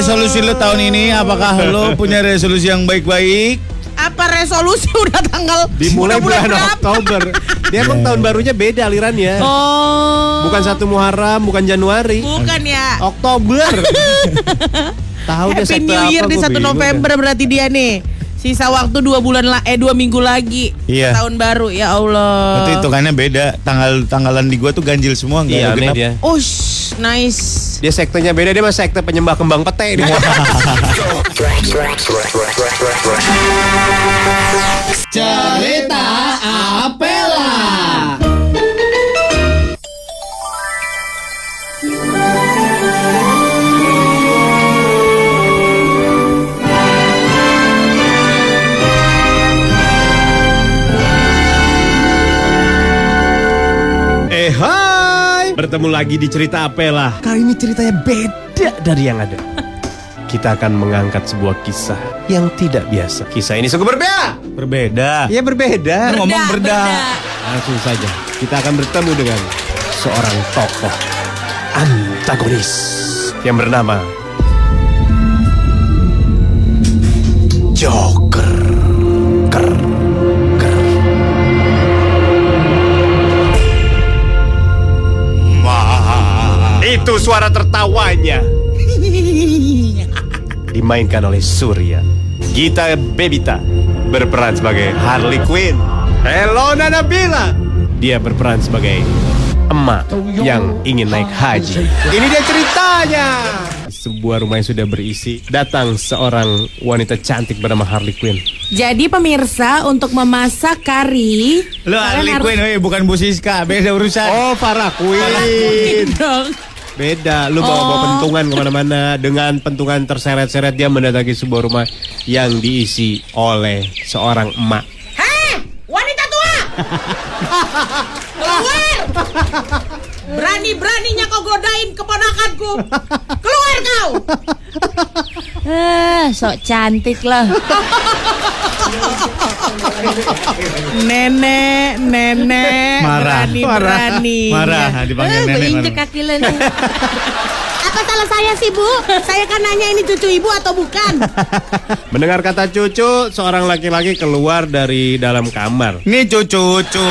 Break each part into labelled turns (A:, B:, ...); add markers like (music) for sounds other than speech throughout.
A: resolusi lu tahun ini? Apakah (laughs) lu punya resolusi yang baik-baik?
B: Apa resolusi (laughs) udah tanggal
C: Dimulai bulan
B: berapa?
C: Oktober. Dia emang tahun barunya beda alirannya.
B: Oh.
C: Bukan satu Muharram, bukan Januari.
B: Bukan ya.
C: Oktober. (laughs) Tahu dia
B: Happy New Year
C: apa,
B: di 1
C: bingung
B: November berarti dia nih. Sisa waktu dua bulan lah, eh dua minggu lagi.
A: Iya.
B: Tahun baru ya Allah.
A: Itu hitungannya beda. Tanggal tanggalan di gua tuh ganjil semua nggak
C: Iya,
A: genap.
C: dia.
B: Ush, nice.
C: Dia sektenya beda, dia mah sekte penyembah kembang pete dia. (laughs)
D: Cerita
C: hai, bertemu lagi di cerita Apela. Kali ini ceritanya beda dari yang ada. (laughs) Kita akan mengangkat sebuah kisah yang tidak biasa. Kisah ini sungguh berbeda.
A: Berbeda.
C: Iya berbeda.
A: Ngomong berda.
C: Langsung saja kita akan bertemu dengan seorang tokoh antagonis yang bernama Joker. Itu suara tertawanya. (laughs) Dimainkan oleh Surya. Gita Bebita berperan sebagai Harley Quinn. Helona Nabila. Dia berperan sebagai emak yang ingin naik haji. Ini dia ceritanya. Sebuah rumah yang sudah berisi datang seorang wanita cantik bernama Harley Quinn.
B: Jadi pemirsa untuk memasak kari kalian
A: Harley
B: harus-
A: Quinn, weh, bukan Bu Siska. Beda urusan.
C: Oh, Farah Quinn.
B: dong.
C: Beda, lu bawa-bawa
B: Oh.
C: pentungan ke mana-mana Dengan pentungan terseret-seret dia mendatangi sebuah rumah Yang diisi oleh seorang emak
B: Hei, wanita tua! (laughs) Keluar! Berani-beraninya kau godain keponakanku. Keluar kau!
E: Eh, sok cantik loh.
B: Nenek, nenek,
A: Marah.
B: berani-berani.
A: Marah dipanggil
E: Eh,
A: nenek.
E: injek
A: marah.
E: kaki lo nih. (laughs)
B: Apa salah saya sih, Bu? Saya kan nanya ini cucu ibu atau bukan?
C: Mendengar kata cucu Seorang laki-laki keluar dari dalam kamar
A: Ini cucu, cucu,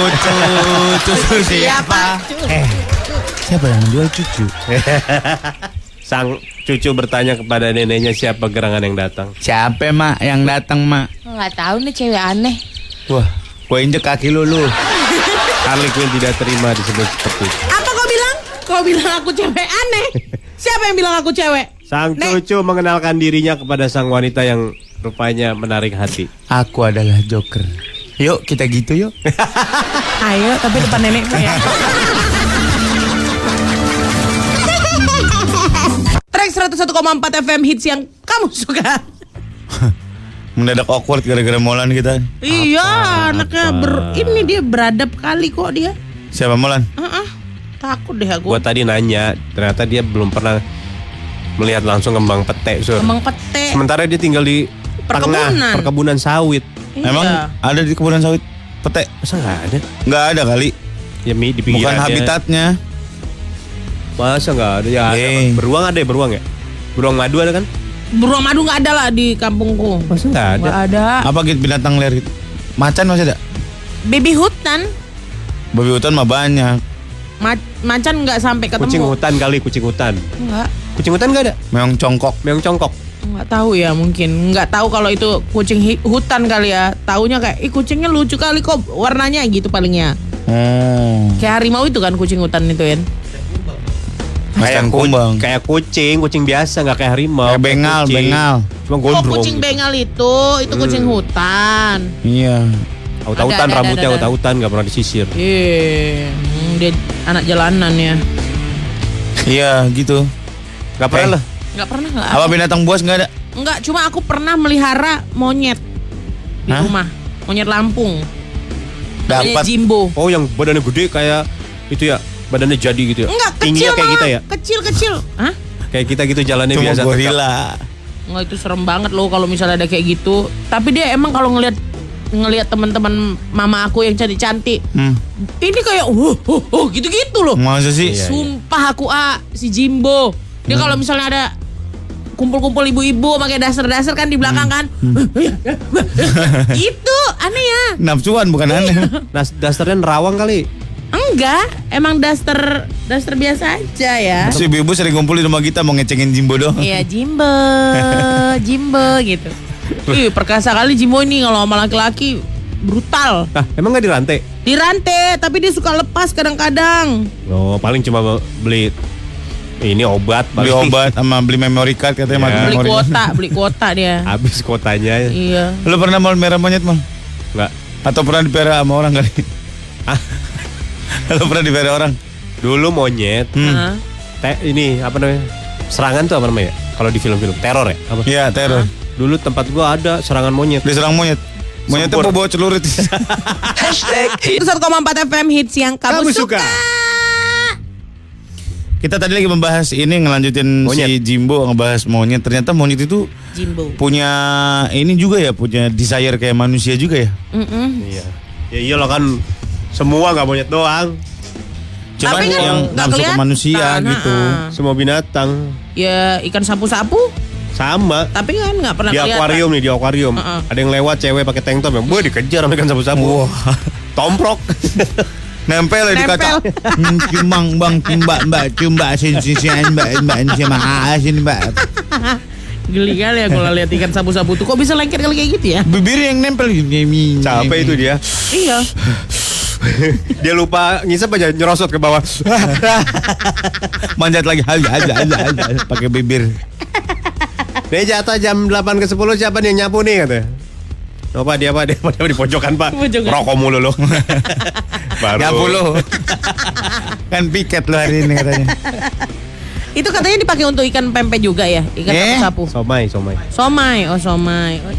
A: cucu siapa? Eh, siapa yang jual cucu? (laughs)
C: Sang cucu bertanya kepada neneknya Siapa gerangan yang datang
A: Siapa mak yang datang mak?
E: Nggak tahu nih cewek aneh.
A: Wah, gue injek kaki lu lu.
C: Harley Quinn tidak terima disebut seperti itu
B: Apa kau bilang? Kau bilang aku cewek aneh. Siapa yang bilang aku cewek?
C: Sang
B: Nek.
C: cucu mengenalkan dirinya kepada sang wanita yang rupanya menarik hati
A: Aku adalah Joker. Yuk kita gitu yuk.
B: Ayo, tapi depan nenekmu ya. (laughs) Track 101,4 FM hits yang kamu (laughs) suka.
A: Mendadak awkward gara-gara molan kita.
B: Iya, anaknya ber ini dia beradab kali kok dia.
A: Siapa molan?
B: Heeh. Takut deh aku.
C: Gua tadi nanya Ternyata dia belum pernah Melihat langsung kembang pete Sur
B: Emang pete.
C: Sementara dia tinggal di
B: Perkebunan.
C: tengah perkebunan sawit.
B: Iya.
A: Emang ada di kebun sawit pete?
C: Masa nggak ada?
A: Nggak ada kali.
C: Ya mi di
A: Bukan habitatnya.
C: Masa nggak ada? Ya ada.
A: Eh.
C: beruang ada ya beruang ya? Beruang madu ada kan?
B: beruang madu nggak ada lah di kampungku.
C: Masa nggak ada?
B: Nggak ada.
A: Apa gitu binatang liar gitu? Macan masih ada?
B: Baby hutan.
A: Babi hutan mah banyak.
B: Ma- macan nggak sampai ketemu.
C: Kucing hutan kali kucing hutan.
B: Nggak.
C: Kucing hutan nggak ada?
A: Meong congkok.
C: Meong congkok.
B: Nggak tahu ya mungkin. Nggak tahu kalau itu kucing hutan kali ya. Taunya kayak, ih kucingnya lucu kali kok warnanya gitu palingnya.
A: Oh.
B: Kayak harimau itu kan kucing hutan itu kan.
A: Macan
C: ku-
A: kumbang.
C: Kayak kucing, kucing biasa nggak kayak harimau.
A: Kayak bengal,
C: kucing.
A: bengal.
C: Cuma
B: Oh
C: gondrong.
B: kucing
C: gitu.
B: bengal itu, itu kucing hutan.
A: Iya.
B: Ada,
C: rambutnya
B: ada, ada.
C: auta-autan nggak pernah disisir.
B: Eh, hmm, dia anak jalanan ya.
A: Iya gitu.
C: Nggak pernah
A: Eh.
C: lah.
B: Nggak pernah nggak?
A: Apa binatang buas nggak ada?
B: Nggak, cuma aku pernah melihara monyet di
A: Hah?
B: rumah. Monyet Lampung.
A: Dapat.
B: Jimbo.
C: Oh yang badannya gede kayak itu ya. Badannya jadi gitu ya.
B: Enggak,
C: Tingginya
B: kecil
C: kayak
B: malah.
C: kita ya.
B: Kecil kecil. Hah?
C: Kayak kita gitu jalannya
A: Cuma
C: biasa.
A: gorila.
B: Enggak itu serem banget loh kalau misalnya ada kayak gitu. Tapi dia emang kalau ngelihat ngelihat teman-teman mama aku yang cantik-cantik,
A: Hmm.
B: ini kayak uh, uh, uh, gitu-gitu loh.
A: Masa sih?
C: Iya.
B: Sumpah aku ah si Jimbo. Dia
A: Hmm.
B: kalau misalnya ada kumpul-kumpul ibu-ibu pakai daster-daster kan di belakang kan. (laughs) itu aneh ya.
A: Nafsuan bukan aneh.
C: Das dasternya nerawang kali.
B: Enggak, emang daster daster biasa aja ya.
A: Si ibu sering ngumpul di rumah kita mau ngecengin Jimbo doang.
B: Iya (laughs) Jimbo, Jimbo gitu. Ih perkasa kali Jimbo ini kalau sama laki-laki brutal.
C: Ah, emang nggak dirantai?
B: Dirantai, tapi dia suka lepas kadang-kadang.
C: Oh, paling cuma beli ini obat,
A: Beli obat (laughs) sama beli memory card katanya
C: Iya.
A: mati
B: Beli
A: memori.
B: kuota, beli (laughs) kuota dia.
C: Habis kotanya.
B: Iya.
A: Lu pernah mau merah monyet mal?
C: Enggak.
A: Atau pernah dipelihara sama orang kali?
C: Ah,
A: Lu pernah dipelihara orang?
C: dulu monyet.
A: Hmm.
C: Te- ini apa namanya? Serangan tuh apa namanya? Kalau di film-film teror ya? Apa?
A: Iya teror.
C: Dulu tempat gua ada serangan monyet.
A: Diserang monyet. Monyetnya
C: Sempur.
A: mau bawa celurit.
B: Itu 1,4 FM hits yang kamu,
C: Kamu
B: suka.
C: suka.
A: Kita tadi lagi membahas ini ngelanjutin
C: Monyet.
A: si Jimbo ngebahas monyet. Ternyata monyet itu
B: Jimbo.
A: punya ini juga ya, punya desire kayak manusia juga ya.
B: Mm-mm.
C: Iya. Ya iyalah kan semua nggak monyet doang.
A: Cuman
B: Tapi kan
A: yang nafsu ke
B: kelihatan,
A: manusia gitu.
B: ha-ha.
C: Semua binatang
B: Ya ikan sapu-sapu,
C: sama.
B: tapi kan nggak pernah
C: Di akuarium nih, di akuarium.
B: Heeh.
C: Ada yang lewat cewek pakai tank top yang gue dikejar sama ikan sapu-sapu. Tomprok. (laughs)
A: Nempel ya di kaca. (laughs) Hmm, Cumbang bang cumbak mbak cumbak sin sin sin mbak mbak sin sini mbak.
B: Geli kali ya kalau (laughs) lihat ikan sapu-sapu tuh. Kok bisa lengket kali kayak gitu ya?
A: Bibir yang nempel
C: Capek itu dia.
B: Iya. (laughs)
C: Dia lupa ngisap aja nyerosot ke bawah. (laughs)
A: Manjat lagi aja aja aja aja pakai bibir.
C: Nih jatah jam 8 ke 10 siapa nih yang nyapu nih katanya. Oh pak dia pak dia, pak, dia di pojokan pak
B: Pojokan.
C: Rokok mulu lo (laughs) Baru
A: Nyapu lo. kan piket lo hari ini katanya.
B: Itu katanya dipakai untuk ikan pempek juga ya, ikan
A: Eh?
B: sapu-sapu.
C: Somai somai
B: Somai, oh somai. Oh,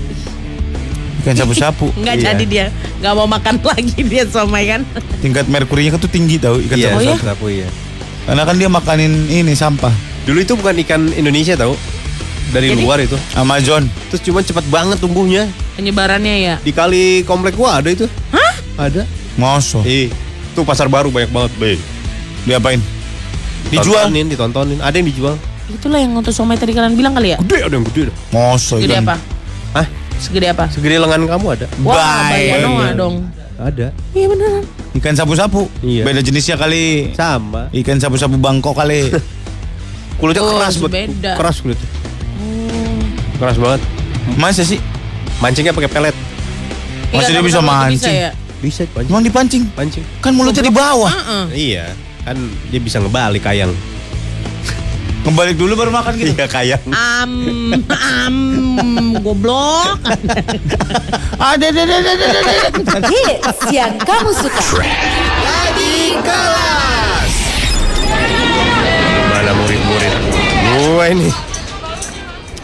A: Ikan sapu-sapu. (laughs)
B: Nggak
C: Iya.
B: jadi dia, nggak mau makan (laughs) lagi dia somai kan?
A: Tingkat merkurinya kan tuh tinggi tau ikan
C: Iya
B: Oh, ya?
A: sapu-sapu.
C: sapu iya
A: Karena kan dia makanin ini sampah.
C: Dulu itu bukan ikan Indonesia tau Dari
B: Jadi?
C: luar itu
A: Amazon.
C: Terus cuma cepet banget tumbuhnya
B: Penyebarannya ya.
C: Di kali komplek gua ada itu
B: Hah?
C: Ada
A: Ngoso.
C: Ih Tuh pasar baru banyak banget Be.
A: Diapain? Dijual.
C: Ditontonin, ditontonin Ada yang dijual
B: Itulah yang untuk somai tadi kalian bilang kali ya.
C: Gede ada yang gede.
A: Ngoso ikan.
B: apa? Segede apa?
C: Segede lengan kamu ada
B: Wah,
A: Baik.
B: Dong.
C: Ada
B: Iya beneran.
A: Ikan sapu-sapu.
C: Iya.
A: Beda jenisnya kali.
C: Sama
A: Ikan sapu-sapu Bangkok kali. (laughs)
C: Kulitnya
B: Oh,
C: keras
B: beda.
C: Keras kulitnya Keras banget
A: Masa sih?
C: Mancingnya pakai pelet
A: dia
B: Iya,
A: bisa
B: tapi kalau itu
A: mancing?
B: ya.
C: Bisa pancing
A: Emang dipancing?
C: Pancing
A: Kan mulutnya di bawah.
B: Heeh.
C: Iya Kan dia bisa ngebalik kayang
A: Kembali dulu baru makan gitu.
C: Iya kayang
B: Am, am, goblok.
A: Ada ada ada ada ada.
E: Hits yang kamu suka.
C: Mana murid-murid? Gue ini.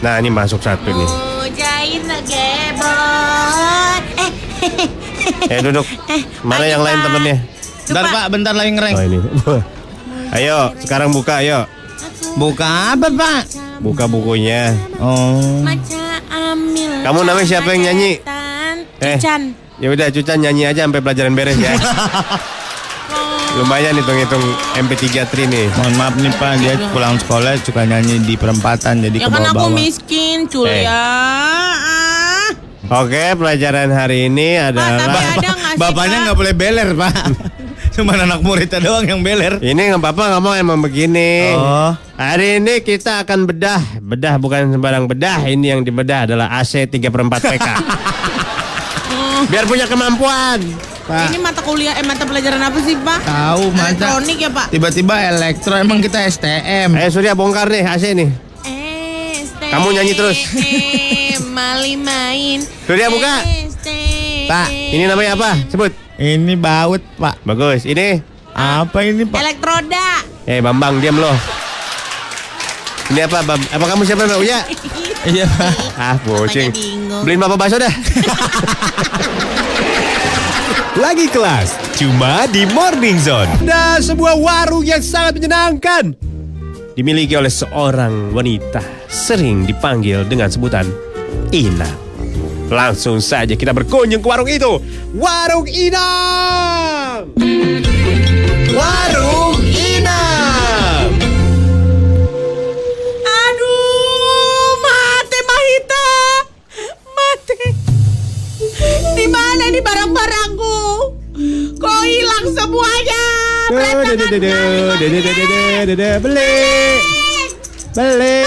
C: Nah ini masuk satu nih.
B: Ujain gebot. Eh,
C: Eh duduk. Mana yang lain temennya?
A: Bentar Pak, bentar lagi ngereng.
C: Oh ini. Ayo sekarang buka ayo
A: Buka apa Pak?
C: Buka bukunya
A: Oh.
C: Kamu namanya siapa yang nyanyi? Eh.
B: Cucan.
C: Ya udah Cucan nyanyi aja sampai pelajaran beres ya (laughs) Lumayan hitung-hitung MP3 tri nih
A: Mohon maaf nih Pak, dia pulang sekolah suka nyanyi di perempatan jadi
B: Ya
A: ke
B: kan aku miskin, cul
C: Eh.
B: ya. Ah.
C: Oke pelajaran hari ini
B: Pak, tapi
C: adalah
B: ada
A: Bapaknya
B: Pak?
A: nggak boleh beler Pak. (laughs) Cuma anak muridnya doang yang beler.
C: Ini nggak apa-apa ngomong emang begini
A: Oh.
C: Hari ini kita akan bedah Bedah bukan sembarang bedah Ini yang dibedah adalah AC 3 per 4 PK (laughs) Biar punya kemampuan
A: Pak.
B: Ini mata kuliah, eh mata pelajaran apa sih, Pak?
A: Tahu masa
B: Elektronik ya, Pak?
A: tiba-tiba elektro emang kita STM.
C: Ayo Surya bongkar nih AC nih
B: ST.
C: Kamu nyanyi terus. (laughs)
B: Mali main.
C: Surya buka.
A: Pak,
C: Ini namanya apa? Sebut
A: Ini baut Pak.
C: Bagus Ini
A: Apa ini Pak?
B: Elektroda.
C: Eh Bambang diam loh Ini apa Bam? Apa kamu siapa Mbak Uya? (laughs)
A: Iya Pak.
C: Ah bocing. Beliin bapak bakso dah (laughs) Lagi kelas Cuma di Morning Zone Ada sebuah warung yang sangat menyenangkan Dimiliki oleh seorang wanita Sering dipanggil dengan sebutan Ina Langsung saja kita berkunjung ke warung itu. Warung Inam. Warung Inam.
B: Aduh, mate Mahita. Mate. Di mana ini barang-barangku? Kok hilang semuanya?
C: Beli. Beli. Beli.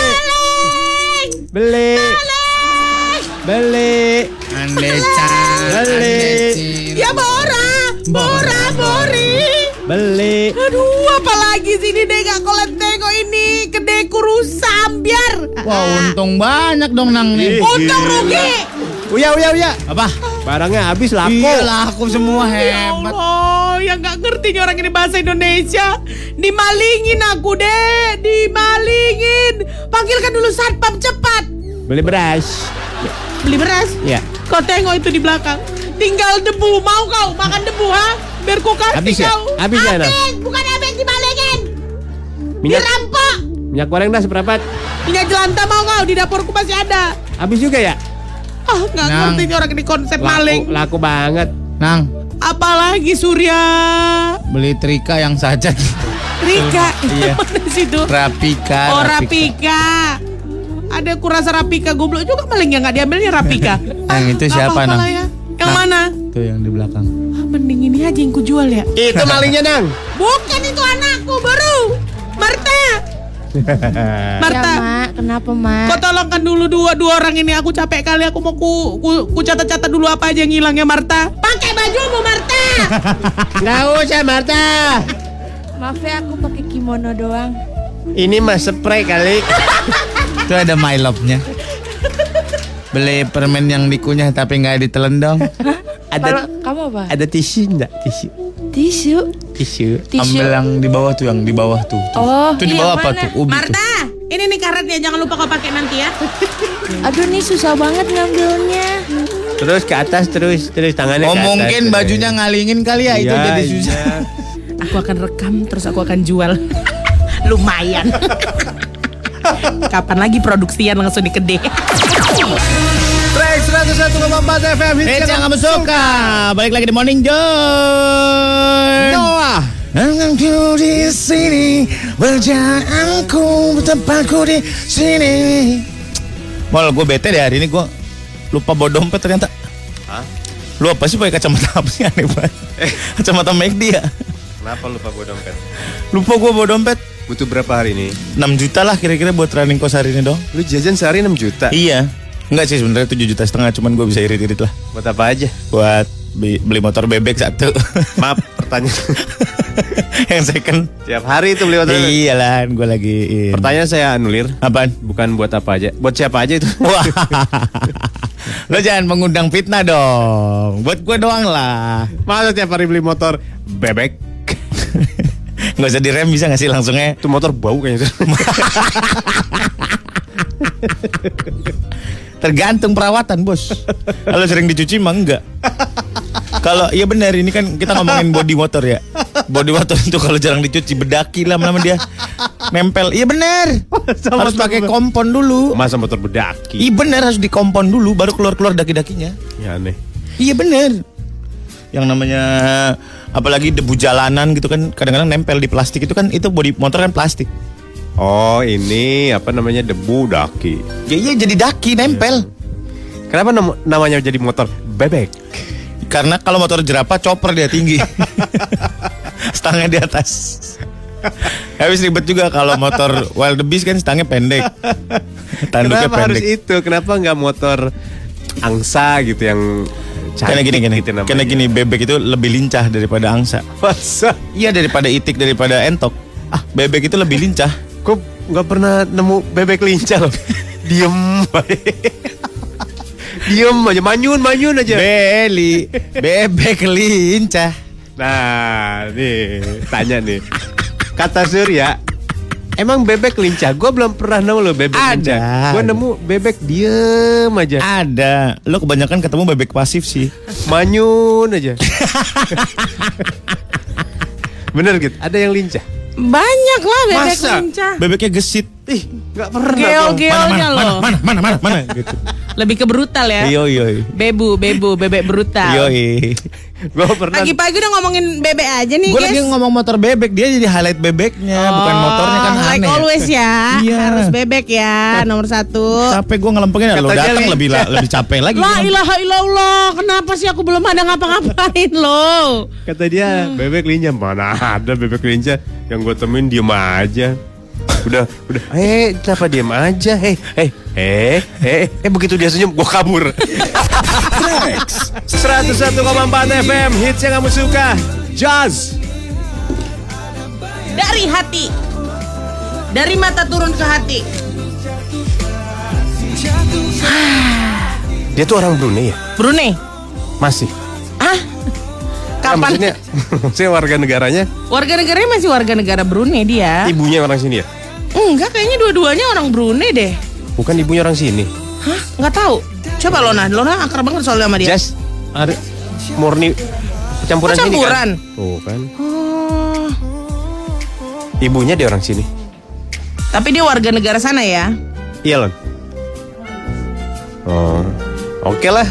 C: Beli.
A: Andeca.
C: Beli.
B: Ya Bora, Bora, Bori.
C: Beli.
B: Aduh, apalagi sini deh gak kolet tengok ini kedeku rusak ambiar.
A: Wah untung banyak dong nang nih.
B: Untung rugi.
C: Uya, uya, uya.
A: Apa?
C: Barangnya habis laku.
A: Iya laku semua
B: Ya
A: hebat.
B: Allah, yang gak ngerti nih orang ini bahasa Indonesia. Dimalingin aku deh, dimalingin. Panggilkan dulu satpam cepat.
C: Beli beras.
B: Beli beras.
C: Ya.
B: Kau tengok itu di belakang. Tinggal debu. Mau kau makan debu ha? Biar ku kasih
C: Habis ya?
B: kau.
C: Habis ya?
B: Habis, bukan habis dimalingin.
C: Minyak
B: Dirampok.
C: minyak goreng dah seperempat.
B: Minyak jelantah mau kau di dapurku masih ada.
C: Habis juga ya?
B: Ah, nggak
A: Nang.
B: ngerti nih orang ini konsep
C: Laku,
B: maling.
C: laku banget.
A: Nang
B: Apalagi Surya.
A: beli trika yang saja.
B: Rika.
A: Iya. (laughs)
B: Mana situ?
A: Rapika.
B: Oh Rapika. Ada kurasa Rapika goblok juga maling yang nggak diambilnya Rapika. (laughs)
A: Yang itu siapa, Nang?
B: ya. Yang
A: Nang.
B: mana?
A: Tuh yang di belakang.
B: Ah, mending ini aja yang kujual ya.
C: Itu malingnya, Nang.
B: Bukan itu anakku baru. Marta. (laughs) Marta.
E: Ya, Mak. Kenapa, Mak?
B: Kau tolongkan dulu dua dua orang ini aku capek kali aku mau ku ku, ku catat-catat dulu apa aja yang hilang ya Marta. Pakai bajumu Marta. (laughs)
C: Nggak usah, Marta.
E: Maaf ya, aku pakai kimono doang.
C: Ini mah spray kali.
A: Itu ada my love-nya. Beli permen yang dikunyah tapi nggak ditelan dong.
E: Kalau
C: Ada
E: kamu apa?
C: ada tisu enggak? Tisu.
E: Tisu.
C: Tisu.
E: Tisu.
A: Ambil yang di bawah tuh, yang di bawah tuh. tuh.
E: Oh,
A: Itu di
B: iya,
A: bawah apa
B: mana?
A: tuh? Ubi tuh.
B: Marta, ini nih karetnya jangan lupa kau pakai nanti ya. (laughs)
E: Aduh, nih susah banget ngambilnya.
C: Terus ke atas terus terus tangannya
A: Oh
C: ke atas.
A: mungkin
C: terus.
A: bajunya ngalingin kali ya itu
C: Iya,
A: jadi susah.
C: iya.
B: Aku akan rekam terus aku akan jual. (laughs) Lumayan. (laughs) Kapan lagi produksian langsung di kedai?
C: Track 101,4 FM hits
A: yang
C: yang
A: kamu suka. Balik lagi di Morning Joy.
C: Noah.
A: Aku di sini berjalanku tempatku di sini. Mal, gue bete deh hari ini gue lupa bawa dompet ternyata.
C: Hah?
A: Lu apa sih pakai kacamata apa sih aneh banget? kacamata McD ya.
C: Kenapa lupa bawa dompet?
A: Lupa gue bawa dompet.
C: Butuh berapa hari ini?
A: 6 juta lah kira-kira buat running cost hari ini dong.
C: Lu jajan sehari 6 juta.
A: Iya. Enggak sih sebenarnya 7 juta setengah cuman gue bisa irit-irit lah.
C: Buat apa aja?
A: Buat beli, motor bebek satu. (laughs)
C: Maaf, pertanyaan. (laughs)
A: Yang second.
C: Tiap hari itu beli motor.
A: Iyalah, gue lagi. in.
C: Pertanyaan saya anulir.
A: Apaan?
C: Bukan buat apa aja. Buat siapa aja itu? (laughs)
A: Wah, lo jangan mengundang fitnah dong. Buat gue doang lah.
C: Masa tiap hari beli motor bebek?
A: Nggak usah direm bisa nggak sih langsungnya?
C: Itu motor bau kayaknya.
A: Tergantung perawatan bos. Kalau sering dicuci mah enggak. Kalau iya benar ini kan kita ngomongin body motor ya. Body motor itu kalau jarang dicuci bedaki lama-lama dia nempel. Iya benar. Harus pakai kompon dulu.
C: Masa motor bedaki?
A: Iya benar harus dikompon dulu baru keluar-keluar daki-dakinya.
C: Ya aneh.
A: Iya bener Yang namanya apalagi debu jalanan gitu kan kadang-kadang nempel di plastik itu kan itu body motor kan plastik.
C: Oh ini apa namanya debu daki.
A: Ya iya jadi daki nempel.
C: Kenapa nam- namanya jadi motor bebek?
A: Karena kalau motor jerapah chopper dia tinggi. (laughs) stangnya di atas. Habis ribet juga kalau motor wild beast kan stangnya pendek. Tanduknya
C: Kenapa harus
A: pendek.
C: itu? Kenapa nggak motor angsa gitu yang
A: Karena gini gini.
C: gitu namanya?
A: Karena gini bebek itu lebih lincah daripada angsa.
C: Masa?
A: Iya daripada itik daripada entok. Ah, bebek itu lebih lincah.
C: Kok nggak pernah nemu bebek lincah loh? Diem Diem aja, manyun, manyun aja
A: Beli bebek lincah.
C: Nah, nih, tanya nih Kata Surya Emang bebek lincah? Gue belum pernah nemu loh bebek
A: Ada.
C: lincah Gue nemu bebek diem aja
A: Ada. Lo kebanyakan ketemu bebek pasif sih.
C: Manyun aja (laughs) Bener gitu, ada yang lincah
B: Banyak lah bebek
C: Masa?
B: lincah.
A: Bebeknya gesit.
C: Ih, gak pernah
B: gelnya
A: mana,
B: loh.
A: mana, mana, mana, mana, mana, (laughs) gitu.
B: Lebih ke brutal ya.
A: Yoi yoi.
B: Bebu, bebu, bebek brutal.
A: Yoi.
C: Gue pernah
B: Pagi-pagi udah ngomongin bebek aja nih,
A: Gue
B: guys.
A: lagi ngomong motor bebek, dia jadi highlight bebeknya, bukan
B: Oh,
A: motornya kan
B: Like
A: aneh.
B: always ya.
A: Iya.
B: Harus bebek ya, nomor satu.
A: Capek gue ngelempengin, lo datang lebih la- lebih capek lagi.
B: La ilaha illallah, kenapa sih aku belum ada ngapa-ngapain lo?
C: Kata dia bebek lincah Mana ada bebek lincah Yang gue temuin diem aja Udah udah Eh kenapa diem aja Eh eh eh eh Eh begitu dia senyum gue kabur 101,4 FM Hits yang kamu suka Jazz
B: Dari hati. Dari mata turun ke hati. (sighs)
C: Dia tuh orang Brunei ya
B: Brunei.
C: Masih
B: Ah?
C: Nah,
B: Kapan?
C: maksudnya, (laughs) maksudnya warga negaranya
B: Warga negaranya masih warga negara Brunei dia.
C: Ibunya orang sini ya
B: Enggak, kayaknya dua-duanya orang Brunei deh.
C: Bukan ibunya orang sini
B: Hah? Nggak tahu. Coba Lona, Lona akrab banget soalnya sama dia.
C: Jazz ada murni campuran,
B: Oh,
C: sini
B: campuran?
C: kan Tuh kan
B: Oh,
C: Ibunya dia orang sini
B: tapi dia warga negara sana ya.
C: Iya Lon. Oh, oke lah.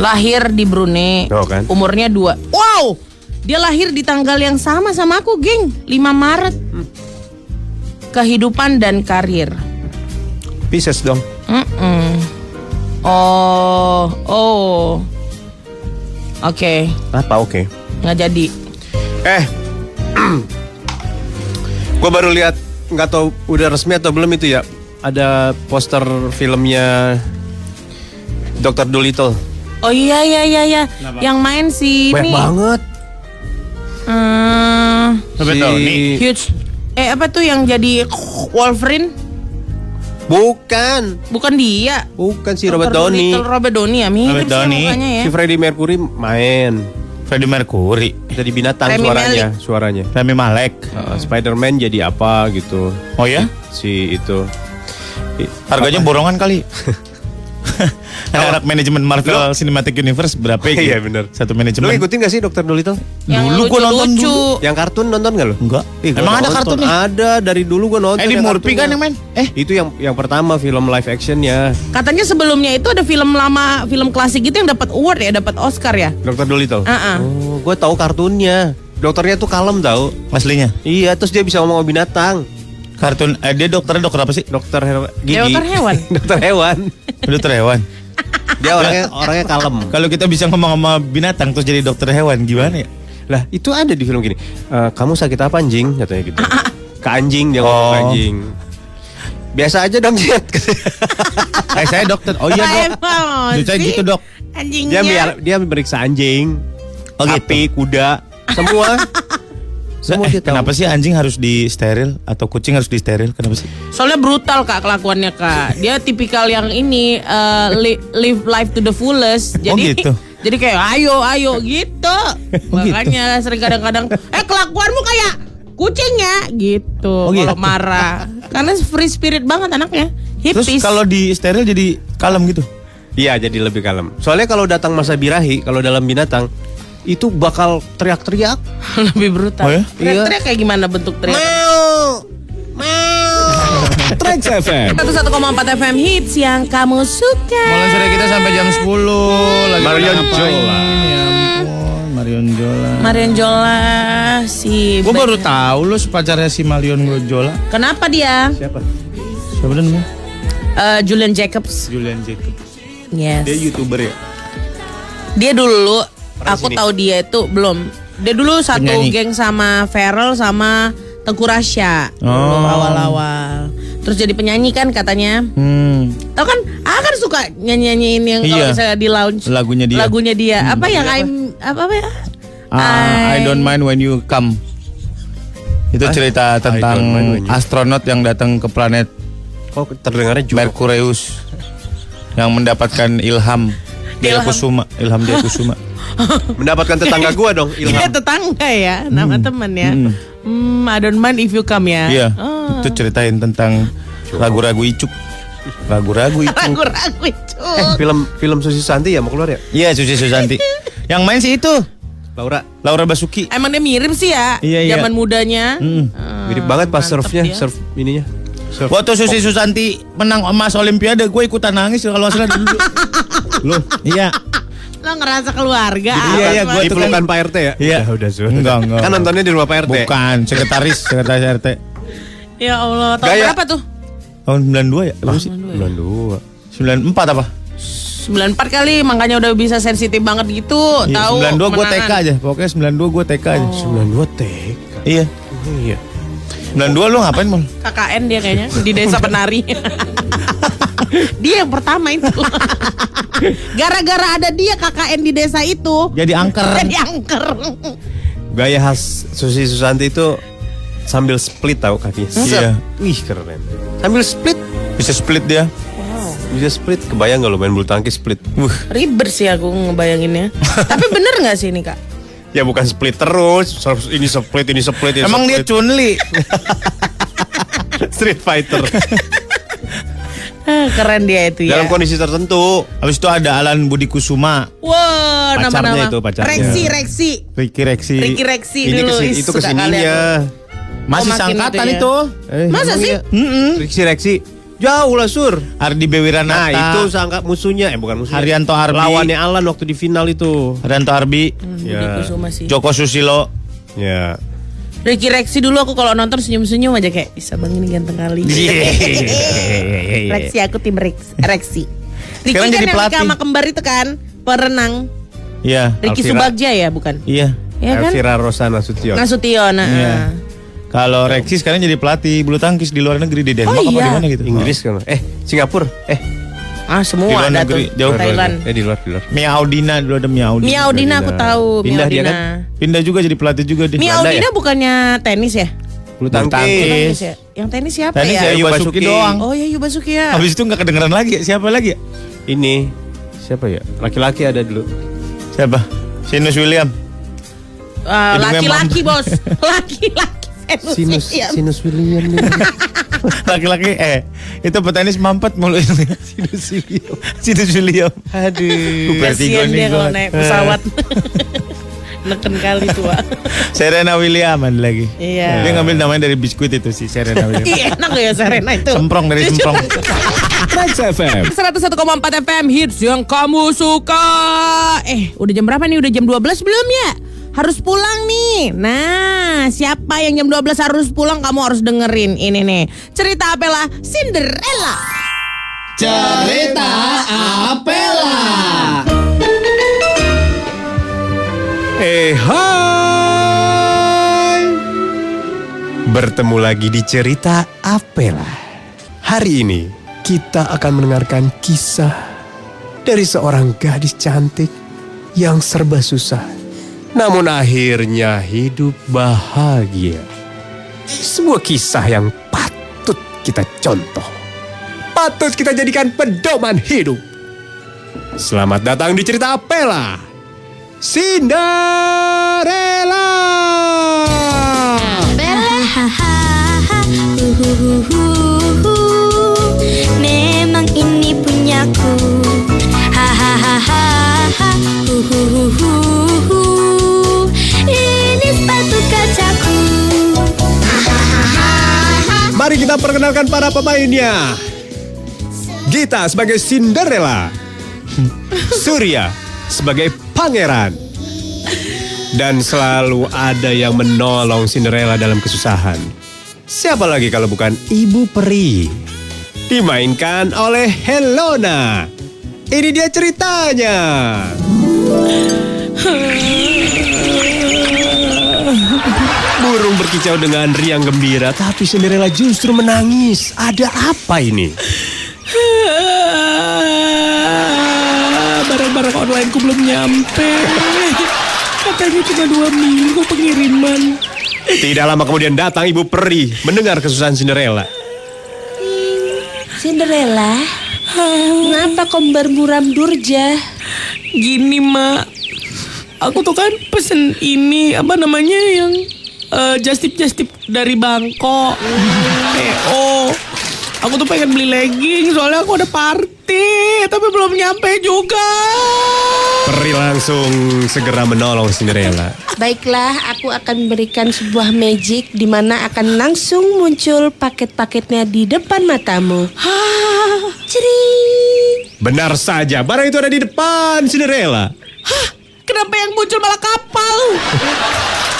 B: Lahir di Brunei.
C: Oh, kan?
B: Umurnya dua. Wow, dia lahir di tanggal yang sama sama aku, geng. 5 Maret. Kehidupan dan karir.
C: Pisces dong.
B: Mm-mm. Oh, oh. Oke,
C: Apa oke?
B: nggak jadi.
C: Eh, (clears throat) gue baru lihat nggak tahu udah resmi atau belum itu ya. Ada poster filmnya Dr. Dolittle.
B: Oh iya iya iya iya. Yang main si
C: Banyak
B: ini.
C: banget.
B: Eh,
A: Robert Downey.
B: huge. Eh apa tuh yang jadi Wolverine?
C: Bukan,
B: Bukan dia.
C: bukan si Robert. Downey.
B: Robert Downey ya, mirip
A: Robert
B: sih
A: Downey.
B: mukanya ya.
C: Si Freddie Mercury main.
A: Freddie Mercury,
C: Jadi binatang
B: Rami
C: suaranya, suaranya.
A: Rami Malek.
C: Uh, Spider-Man jadi apa gitu.
A: Oh ya?
C: Si itu. I-
A: Harganya borongan kali. (laughs) (laughs) Anak-anak manajemen Marvel Cinematic Universe berapa ya? (laughs)
C: Iya, bener.
A: Satu
C: Lu
A: manajemen.
C: ngikutin gak sih Dr. Dolittle?
B: Yang
A: Dulu gua nonton
B: lucu-lucu.
C: Yang kartun nonton gak lu?
A: Enggak.
C: Gua
A: Emang ada kartunnya?
C: Ada dari dulu gua nonton.
A: Eddie Murphy kan yang main? Eh,
C: Itu yang yang pertama film live actionnya
B: Katanya sebelumnya itu ada film lama, film klasik gitu yang dapat award ya, dapat Oscar ya.
C: Dr. Dolittle.
B: Ah, ah.
C: Oh, gue tahu kartunnya. Dokternya tuh kalem tau.
A: aslinya.
C: Iya, terus dia bisa ngomong sama binatang.
A: Kartun eh dia dokternya dokter apa sih?
C: Dokter hewan. Gigi.
B: Dokter hewan. (laughs)
C: Dokter hewan.
A: Dokter hewan.
C: Dia orangnya orangnya kalem.
A: Kalau kita bisa ngomong sama binatang terus jadi dokter hewan gimana ya?
C: Lah, itu ada di film gini. "Eh, kamu sakit apa anjing? Katanya gitu. (laughs) Ke anjing dia ngomong ke
A: Oh.
C: anjing. Biasa aja dong, Jet.
A: Eh saya dokter. Oh iya dok. Saya gitu dok.
B: Anjingnya.
C: dia biar dia meriksa anjing,
A: Oh, gitu.
C: sapi, kuda, semua. (laughs) semua
A: Eh,
C: dia tahu.
A: kenapa sih anjing harus di steril atau kucing harus di steril? Kenapa sih?
B: Soalnya brutal kak kelakuannya kak. Dia tipikal yang ini eh, li- live life to the fullest.
A: Oh,
B: Jadi
A: gitu.
B: jadi kayak ayo ayo gitu. (laughs)
A: Oh, gitu.
B: Makanya sering kadang-kadang eh kelakuanmu kayak kucing ya gitu.
A: Oh, gitu.
B: Kalau marah. Karena free spirit banget anaknya.
A: Terus
B: Hippies.
A: kalau di steril jadi kalem gitu.
C: Iya, jadi lebih kalem. Soalnya kalau datang masa birahi, kalau dalam binatang itu bakal teriak-teriak. (laughs)
B: lebih brutal.
A: Oh, ya?
B: Teriak-teriak kayak gimana bentuk teriak?
C: Trax FM.
B: 101,4 FM hits yang kamu suka.
A: Mulai sore kita sampai jam 10 lagi
C: Marion? Jola.
A: Ya ampun, Marion Jola.
B: Marion Jola si
A: Gue baru tahu lu pacarnya si Marion Jola.
B: Kenapa dia?
C: Siapa?
A: Siapa namanya?
B: Eh, Julian Jacobs.
A: Julian Jacob.
B: Yes.
A: Dia youtuber ya.
B: Dia dulu
C: Orang
B: aku
C: sini.
B: tahu dia itu belum. Dia dulu satu
A: Penyanyi.
B: geng sama Feral sama Tengku Rasya
A: Oh.
B: awal-awal. Terus jadi penyanyi kan katanya.
A: Hmm.
B: Tahu kan? Ah kan suka nyanyi-nyanyiin yang kalau
A: Iya.
B: misalnya di lounge.
A: Lagunya dia.
B: Lagunya dia. Apa yang I'm apa apa ya?
A: Ah, I don't mind when you come. Itu cerita tentang astronot yang datang ke planet
C: Kok terdengarnya juga?
A: Merkurius yang mendapatkan ilham
B: Ilham.
A: Kusuma, ilham Jaya Kusuma. (laughs)
C: Mendapatkan tetangga gua dong, Ilham.
B: tetangga ya, nama teman ya.
A: Hmm.
B: Hmm, I don't mind if you come ya.
A: Iya,
B: Oh.
A: itu ceritain tentang ragu-ragu icuk. Ragu-ragu icuk. (laughs)
B: Ragu-ragu itu.
C: Eh, film film Susi Santi ya mau keluar ya?
A: Iya, Susi Susanti. (laughs) yang main sih itu
C: Laura.
A: Laura Basuki.
B: Emang dia mirip sih ya,
A: Iya, iya.
B: zaman mudanya.
A: Hmm.
B: Ah,
C: Mirip banget pas surfnya,
B: dia.
C: surf ininya.
A: Waktu Susi Susanti menang emas Olimpiade, gue ikutan nangis kalau salah dulu. (laughs)
C: Loh,
A: Iya.
B: Lo ngerasa keluarga.
A: Iya, iya,
C: di
A: tuh
C: pelukan Pak RT ya?
A: Iya.
C: Udah, udah, Sur.
A: Enggak, enggak.
C: Kan nontonnya di rumah Pak RT.
A: Bukan, sekretaris, sekretaris RT.
B: Ya Allah, tahun
C: Gaya.
B: berapa tuh?
A: Tahun 92 ya? Berapa sih?
C: 92.
A: 94 apa?
B: 94 kali, makanya udah bisa sensitif banget gitu.
A: Iya,
B: tahu
A: 92 gue. TK aja. Pokoknya 92 gue TK aja.
C: 92 TK.
A: Iya.
C: Iya.
A: 92 lu ngapain, Mal?
B: KKN dia kayaknya di desa penari. (laughs) dia yang pertama itu. Gara-gara ada dia KKN di desa itu.
A: Jadi angker.
B: Jadi angker.
C: Gaya khas Susi Susanti itu sambil split tahu kakinya.
A: Iya.
C: Wih, keren. Sambil split.
A: Bisa split dia.
C: Bisa split. Kebayang nggak lo main bulu tangkis split?
A: Wuh.
B: Ribet sih aku ngebayanginnya. (laughs) Tapi bener nggak sih ini kak?
C: Ya bukan split terus. Ini split, ini split, ini
A: Emang dia
C: split.
A: Chunli. (laughs)
C: Street Fighter. (laughs)
B: Keren dia itu ya.
C: Dalam kondisi tertentu.
A: Habis itu ada Alan Budi Kusuma,
B: Wah,
C: Pacarnya
B: nama-nama.
C: itu, pacarnya.
B: Reksi, Reksi.
A: Ricky Reksi.
B: Ricky Reksi
C: Ini
B: dulu.
C: kesi-
B: Ih,
C: itu
B: ke
C: sininya.
A: Masih
B: Oh,
A: sangkatan
B: itu ya.
A: itu.
C: Eh,
B: Masa sih?
C: iya? Reksi Reksi. Jauh lah Sur.
A: Ardi Bewiranata.
C: Nah itu sangka musuhnya. Eh bukan musuhnya.
A: Haryanto Arbi.
C: Lawannya Alan waktu di final itu.
A: Haryanto Arbi,
B: Hmm,
C: Ya.
A: Joko Susilo.
C: Ya.
B: Ricky Reksi dulu aku kalau nonton senyum-senyum aja kayak bisa bang ini ganteng kali. Reksi aku tim Rex, Reksi. Ricky
A: Sekarang
B: kan
A: jadi
B: yang
A: pelatih.
B: sama kembar itu kan perenang.
A: Iya.
B: Ricky
C: Alvira.
B: Subagja ya bukan?
A: Iya.
B: Ya kan?
C: Elvira Rosana Sution.
B: Nasution. Nah,
A: Iya. Kalau Reksi sekarang jadi pelatih bulu tangkis di luar negeri di Denmark
B: Oh,
A: apa
B: iya.
A: di mana gitu.
C: Inggris kan? Eh Singapura? Eh
B: Ah
A: Di
B: semua
A: luar
B: ada tuh.
A: negeri, jauh.
B: Thailand.
C: Eh di luar di luar.
A: Mia Audina dulu ada Mia Audina.
B: Mia Audina aku tahu.
C: Pindah dia kan?
A: Pindah juga jadi pelatih juga dia.
B: Mia
C: Belanda
B: Audina bukannya tenis ya?
C: Bulu
A: Bulu
C: tangkis.
A: tangkis.
B: Tenis ya? Yang tenis siapa
A: Tenis
B: ya?
A: ya
C: Ayu
A: Ayu Basuki
C: Basuki.
A: doang.
B: Oh ya Yu Basuki ya.
A: Habis itu nggak kedengeran lagi ya? Siapa lagi ya?
C: Ini siapa ya? Laki-laki ada dulu.
A: Siapa? Sinus William. Hidungnya
B: Laki-laki bos. (laughs) Laki-laki.
C: Sinus
B: Iya.
C: Sinus William nih. (laughs)
A: Laki-laki eh itu petenis mampet mulu ini. Sinus William. Sinus William. Aduh.
B: Kasian dia kalau naik pesawat. (laughs) Neken kali tua. (laughs)
A: Serena William ada lagi.
B: Iya.
A: Dia ngambil namanya dari biskuit itu sih Serena William.
B: Iya enak ya Serena itu.
A: semprong dari semprong.
C: Trax FM.
B: 101,4 FM hits yang kamu suka. Eh, udah jam berapa nih? Udah jam 12 belum ya? Harus pulang nih. Nah, siapa yang jam 12 harus pulang kamu harus dengerin ini nih. Cerita Apela Cinderella.
D: Cerita Apela.
C: Eh hai Bertemu lagi di cerita Apela Hari ini kita akan mendengarkan kisah Dari seorang gadis cantik Yang serba susah Namun akhirnya hidup bahagia. Sebuah kisah yang patut kita contoh. Patut kita jadikan pedoman hidup. Selamat datang di cerita Apela Cinderella.
F: Memang ini punyaku. Huhuhuhu Ini
C: Mari kita perkenalkan para pemainnya. Gita sebagai Cinderella. (laughs) Surya sebagai pangeran. Dan selalu ada yang menolong Cinderella dalam kesusahan. Siapa lagi kalau bukan Ibu Peri? Dimainkan oleh Helona. Ini dia ceritanya. (laughs) Burung berkicau dengan riang gembira, tapi Cinderella justru menangis. Ada apa ini?
B: Barang-barang online ku belum nyampe. Katanya cuma dua minggu pengiriman.
C: Tidak lama kemudian datang Ibu Peri mendengar kesusahan Cinderella.
E: Cinderella, kenapa kau bermuram durja?
B: Gini mak, aku tuh kan pesen ini apa namanya yang eh, just tip just tip dari Bangkok. PO. Aku Aku tuh pengen beli legging soalnya aku ada party, tapi belum nyampe juga.
C: Peri langsung segera menolong Cinderella.
E: Baiklah, aku akan berikan sebuah magic di mana akan langsung muncul paket-paketnya di depan matamu.
B: Hah,
E: Cering.
C: Benar saja, barang itu ada di depan Cinderella.
B: hah, kenapa yang muncul malah kapal?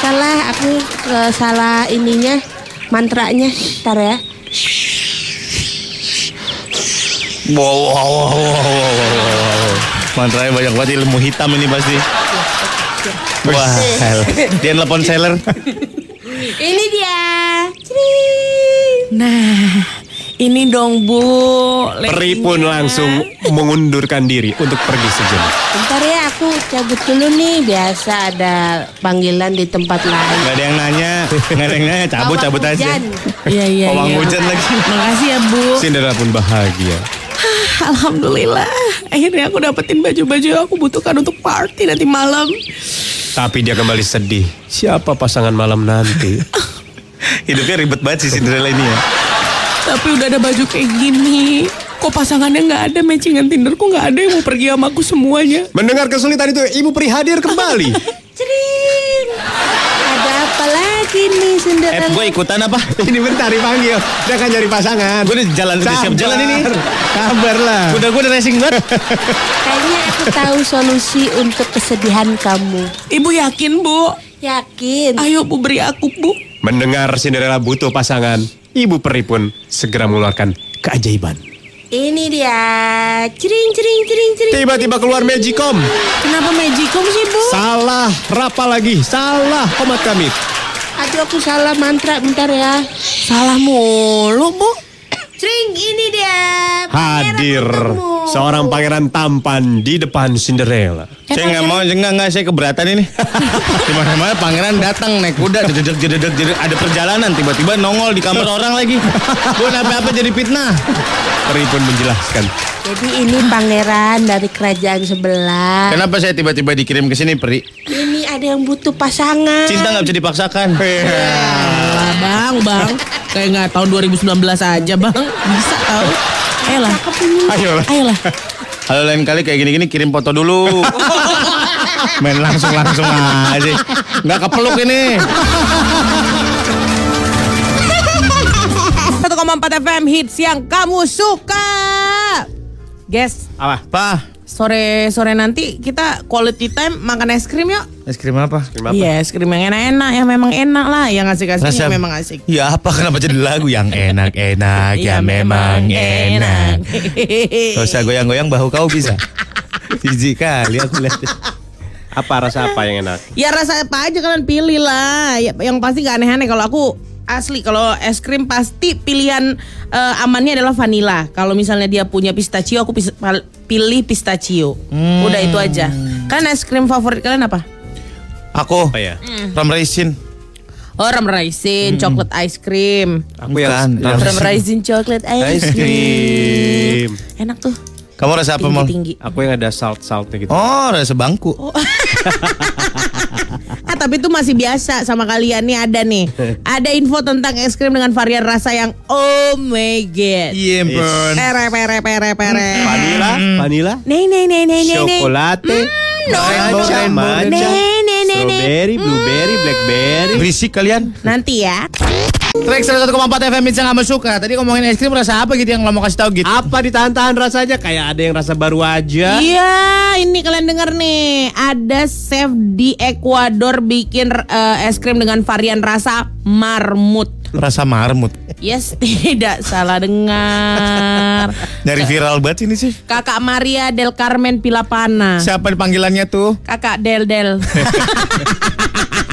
E: Salah, aku eh, salah ininya mantranya. Ntar ya.
A: Wow, wow, wow, wow, wow, wow, wow. Mantranya banyak banget ilmu hitam ini pasti. Wah, dia nelpon seller.
E: Ini dia.
B: Nah, ini dong Bu.
C: Peri pun langsung mengundurkan diri untuk pergi sejenak.
E: Bentar ya, cabut dulu nih. Biasa ada panggilan di tempat lain.
A: Gak ada yang nanya, gak ada yang nanya, cabut cabut aja.
E: hujan.
B: Iya iya.
A: Pawang
B: iya.
A: hujan lagi.
B: Makasih ya Bu.
C: Cinderella pun bahagia.
B: Alhamdulillah. Akhirnya aku dapetin baju-baju yang aku butuhkan untuk party nanti malam.
C: Tapi dia kembali sedih. Siapa pasangan malam nanti? (laughs)
A: Hidupnya ribet banget sih Cinderella ini ya.
B: Tapi udah ada baju kayak gini. Kok pasangannya nggak ada matchingan Tinderku nggak ada yang mau pergi sama aku semuanya.
C: Mendengar kesulitan itu, Ibu Peri hadir kembali. (laughs)
E: Cering. Ada apa lagi nih
A: Eh,
E: Cinderella?
A: gue ikutan apa? (laughs)
C: Ini bentar dipanggil. Dia akan cari pasangan.
A: Gue udah jalan, udah siap jalan ini.
C: Kabar lah.
A: Udah gue udah racing banget. (laughs)
E: Kayaknya aku tahu solusi untuk kesedihan kamu.
B: Ibu yakin Bu?
E: Yakin?
B: Ayo Bu beri aku Bu.
C: Mendengar Cinderella butuh pasangan, Ibu Peri pun segera mengeluarkan keajaiban.
E: Ini dia. Cering cering cering cering.
C: Tiba-tiba keluar Magicom.
B: Kenapa magicom sih Bu?
C: Salah, rapa lagi. Salah, komat kami.
E: Aduh aku salah mantra bentar ya.
B: Salah mulu Bu.
E: Cering ini dia.
C: Hadir seorang pangeran tampan di depan Cinderella.
A: Saya nggak mau, enggak nggak saya keberatan ini. (laughs) Di mana-mana pangeran datang naik kuda, jededek jededek ada perjalanan tiba-tiba nongol di kamar orang lagi. Gue apa-apa jadi fitnah.
C: Peri pun menjelaskan.
E: Jadi ini pangeran dari kerajaan sebelah.
A: Kenapa saya tiba-tiba dikirim ke sini, Peri?
E: Ini ada yang butuh pasangan.
A: Cinta nggak bisa dipaksakan.
B: Alah bang, bang. Kayak nggak tahun 2019 aja bang. Bisa tahu. Ayolah.
C: Ayolah.
B: Ayolah.
A: Kalau lain kali kayak gini-gini kirim foto dulu. (laughs) Main langsung-langsung aja. Nggak kepeluk ini.
B: 1,4 FM hits yang kamu suka. Guys,
C: Apa?
A: Pak,
B: sore sore nanti kita quality time makan es krim yuk.
A: es krim apa?
C: Terima
B: Iya, es krim yang enak-enak, yang memang enak lah, yang asik-asik yang memang asik.
A: Ya apa kenapa jadi lagu yang enak-enak ya,
B: Iya,
A: memang enak.
B: enak.
A: Gak usah goyang-goyang bahu kau bisa. Jijik kali aku lihat.
C: Apa rasa apa yang enak?
B: Ya rasa apa aja kalian pilih lah. Ya, yang pasti gak aneh-aneh kalau aku asli kalau es krim pasti pilihan eh, amannya adalah vanilla. Kalau misalnya dia punya pistachio aku pis- pilih pistachio. Udah itu aja. Kan es krim favorit kalian apa?
A: Aku
C: Apa ya?
A: ram raisin.
B: Oh, ram raisin, chocolate ice cream.
C: Aku yang,
A: Bukan,
C: yang
B: Ram raisin chocolate ice
C: ice cream.
B: Enak tuh.
A: Kamu rasa apa mal?
B: Tinggi-tinggi.
C: Aku yang ada salt-saltnya gitu.
A: Oh, rasa bangku. (laughs)
B: Ah, tapi itu masih biasa sama kalian nih ada nih. (laughs) Ada info tentang es krim dengan varian rasa yang oh my god.
A: Iya, Bron.
B: Pere pere pere pere.
C: Vanilla, vanilla,
B: Nih nih nih nih nih
C: chocolate,
B: no,
C: matcha,
B: no,
C: matcha,
B: Nih nih nih nih.
C: strawberry, blueberry, blackberry.
A: Berisik kalian.
B: Nanti ya.
A: Track 101,4 FM yang kamu suka. Tadi ngomongin es krim rasa apa gitu yang lo mau kasih tahu gitu?
C: Apa ditahan-tahan rasanya? Kayak ada yang rasa baru aja.
B: Iya, ini kalian dengar nih. Ada chef di Ekuador bikin eh, es krim dengan varian rasa marmut.
A: Rasa marmut.
B: Yes, (laughs) tidak salah dengar.
A: Dari viral banget ini sih.
B: Kakak Maria del Carmen Pilapana.
A: Siapa panggilannya tuh?
B: Kakak Del Del. (laughs)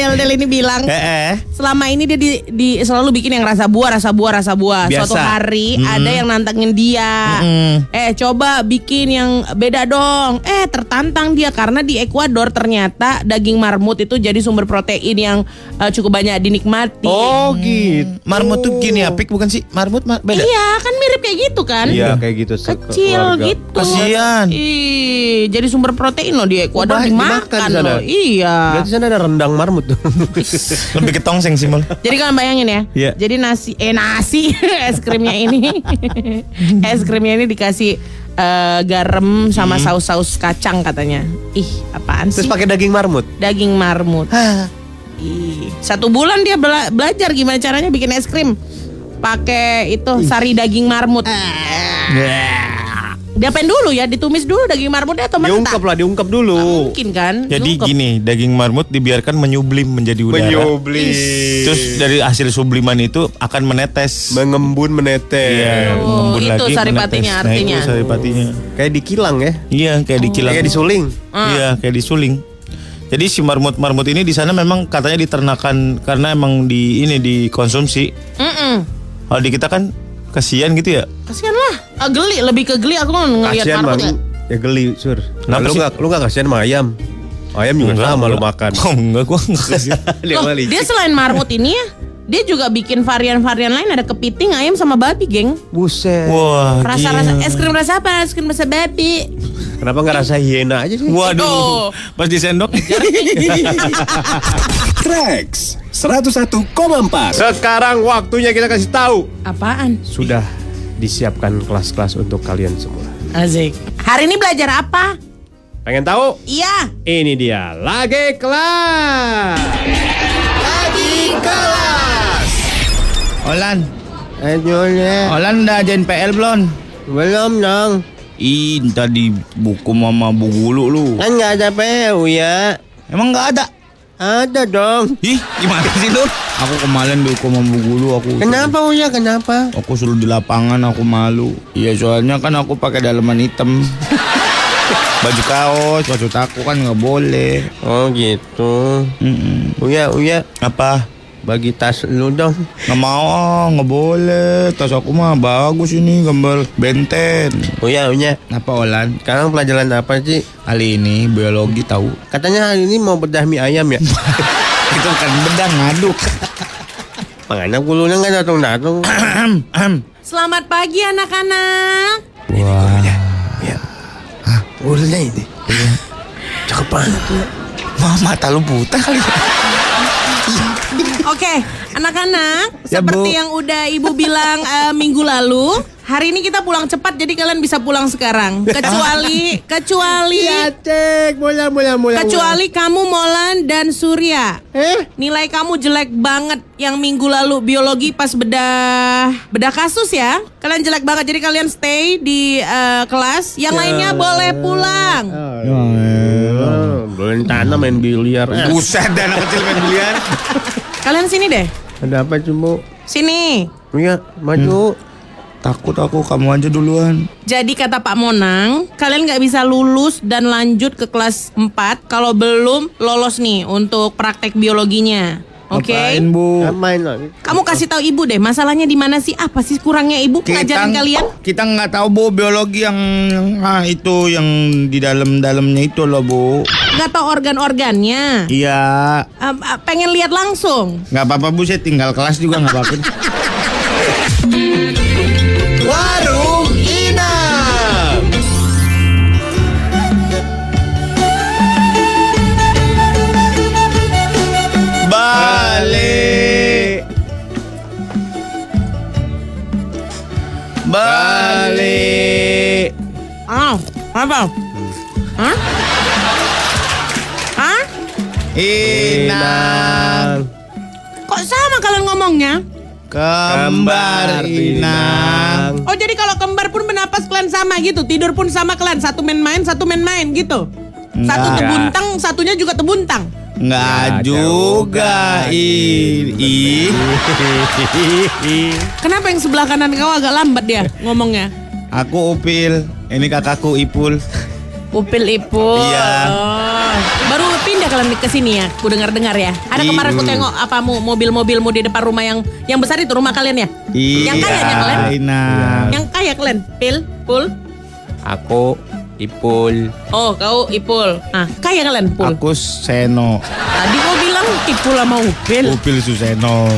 B: Del Del ini bilang
A: Eh, eh.
B: selama ini dia di, di- selalu bikin yang rasa buah, rasa buah, rasa buah.
A: Biasa.
B: Suatu hari ada yang nantangin dia. Eh coba bikin yang beda dong. Eh tertantang dia karena di Ekuador ternyata daging marmut itu jadi sumber protein yang eh, cukup banyak dinikmati.
C: Oh gitu.
A: Marmut tuh gini ya, pik bukan sih? Marmut ma- beda.
B: Iya kan mirip kayak gitu kan?
C: Iya kayak gitu.
B: Kecil
C: keluarga.
B: gitu.
A: Kasian.
B: Ih, jadi sumber protein loh di Ekuador dimakan
C: dimakan di
B: loh. Iya.
C: Berarti sana ada rendang marmut tuh.
A: Lebih ke tongseng sih mal.
B: Jadi kalian bayangin ya.
A: Iya.
B: Jadi nasi eh nasi (laughs) es krimnya ini (laughs) es krimnya ini dikasih eh, garam sama saus-saus kacang katanya. Ih, apaan sih?
C: Terus pakai daging marmut.
B: daging marmut. Ih, satu bulan dia bela- belajar gimana caranya bikin es krim. Pakai itu sari daging marmut. Diapain dulu ya? Ditumis dulu daging marmutnya atau mentah?
C: Diungkap lah, diungkap dulu.
B: Mungkin kan?
A: Jadi
B: Diungkep.
A: gini, daging marmut dibiarkan menyublim menjadi udara.
C: Menyublim.
A: Terus dari hasil subliman itu akan menetes.
C: Mengembun menetes.
A: Iya,
B: Oh,
A: mengembun
B: itu
A: lagi,
B: saripatinya
A: menetes. Nah,
B: artinya.
A: itu saripatinya.
C: Kayak dikilang ya.
A: Iya, kayak dikilang.
C: Kayak disuling.
A: Iya, kayak disuling. Jadi si marmut-marmut ini di sana memang katanya diternakan karena emang di ini dikonsumsi.
B: Mm-mm.
A: Kalau di kita kan kasihan gitu ya.
B: Kasian lah. Ah, geli, lebih ke geli aku ngelihat
C: Kasihan
B: marmut
C: bang.
B: ya.
C: Ya geli, sur.
A: Kenapa
C: lu gak, lu gak kasihan sama ayam? Ayam juga sama lu makan.
A: Oh, enggak, gua enggak (laughs) kasihan.
C: Dia
B: Loh, dia selain marmut ini ya, dia juga bikin varian-varian lain ada kepiting, ayam sama babi, geng.
C: Buset.
A: Wah,
B: Rasa-rasa
A: gila.
B: es krim rasa apa? Es krim rasa babi.
C: Kenapa gak rasa hiena aja sih?
A: Waduh,
B: Oh.
A: pas disendok.
D: Trax 101,4
C: Sekarang waktunya kita kasih tahu.
B: Apaan?
C: Sudah disiapkan kelas-kelas untuk kalian semua.
B: Asik. Hari ini belajar apa?
C: Pengen tahu?
B: Iya.
C: Ini dia lagi kelas.
A: Olan,
C: Ayo
A: Olan udah ajain PL belum?
C: Belum dong.
A: Ih, tadi buku mama bu gulu lu.
C: Kan nggak ada PU ya.
A: Emang nggak ada?
C: Ada dong.
A: Ih, gimana sih lu? Aku kemarin dihukum sama bu gulu aku.
C: Kenapa Uya? Kenapa?
A: Aku suruh di lapangan aku malu. Iya soalnya kan aku pakai dalaman hitam. (laughs) Baju kaos, baju aku kan nggak boleh.
C: Oh gitu.
A: Mm-mm.
C: Uya, Uya,
A: Apa?
C: bagi tas lu dong.
A: Nggak mau, nggak boleh. Tas aku mah bagus ini gambar benten.
C: Uya, Uya.
A: Apa Olan?
C: Sekarang pelajaran apa sih?
A: Kali ini biologi tahu.
C: Katanya hari ini mau bedah mie ayam ya. (laughs)
A: Itu kan bedang ngaduk.
C: Makanya gulunya nggak datang-datang. (clears throat)
B: Selamat pagi anak-anak.
A: Wah.
C: Gulunya ini. Cakep banget.
A: Wah, mata lu buta kali.
B: Oke, anak-anak,
A: Ya,
B: seperti
A: Bu.
B: yang udah Ibu bilang eh, minggu lalu, hari ini kita pulang cepat jadi kalian bisa pulang sekarang. (laughs) Kecuali kecuali
C: cek, bola, bola, bola.
B: kecuali kamu Molan dan Surya.
C: Eh?
B: Nilai kamu jelek banget yang minggu lalu biologi pas bedah bedah kasus ya. Kalian jelek banget jadi kalian stay di eh, kelas. Yang lainnya boleh pulang.
C: Oh, belum tanah main biliar. Eh,
A: Buset, dan anak kecil main biliar.
B: Kalian sini deh.
C: ada apa cumbu?
B: Sini.
C: Uya, maju.
A: Takut aku, kamu aja duluan.
B: Jadi kata Pak Monang, kalian nggak bisa lulus dan lanjut ke kelas 4 kalau belum lolos nih untuk praktek biologinya. Oke?
A: Ngapain, Bu?
C: main lagi.
B: Kamu kasih tahu Ibu deh, masalahnya di mana sih? Apa sih kurangnya Ibu ngajarin kalian?
A: Kita nggak tahu Bu biologi yang ah, itu yang di dalam-dalamnya itu loh, Bu.
B: Nggak tahu organ-organnya.
A: Iya.
B: Eh, pengen lihat langsung.
A: nggak apa-apa Bu, saya tinggal kelas juga nggak apa-apa. (laughs)
B: Ah, apa? Hah? Hah?
A: Inang.
B: Kok sama kalian ngomongnya?
A: Kembar Inang.
B: Oh jadi kalau kembar pun bernapas kalian sama gitu, tidur pun sama kalian, satu main-main, satu main-main gitu. Satu
A: Enggak.
B: tebuntang, satunya juga tebuntang.
A: Nggak juga. Ih, ih.
B: Kenapa yang sebelah kanan kau agak lambat dia ngomongnya?
A: Aku Upil. Ini kakakku Ipul.
B: Upil ipul.
A: Iya.
B: Oh. Baru pindah kalian ke sini ya? Ku dengar-dengar ya. Ada
A: Iya.
B: kemarin ku tengok apa mu- mobil-mobilmu di depan rumah yang yang besar itu rumah kalian ya?
A: Iya.
B: Yang kaya ya kalian?
A: Inang.
B: Yang kaya kalian? Pil, pul.
C: Aku Ipul.
B: Oh, kau ipul. Ah, kaya kalian pul.
A: Aku Seno.
B: Tadi kau bilang ipul sama upil.
A: Upil Suseno.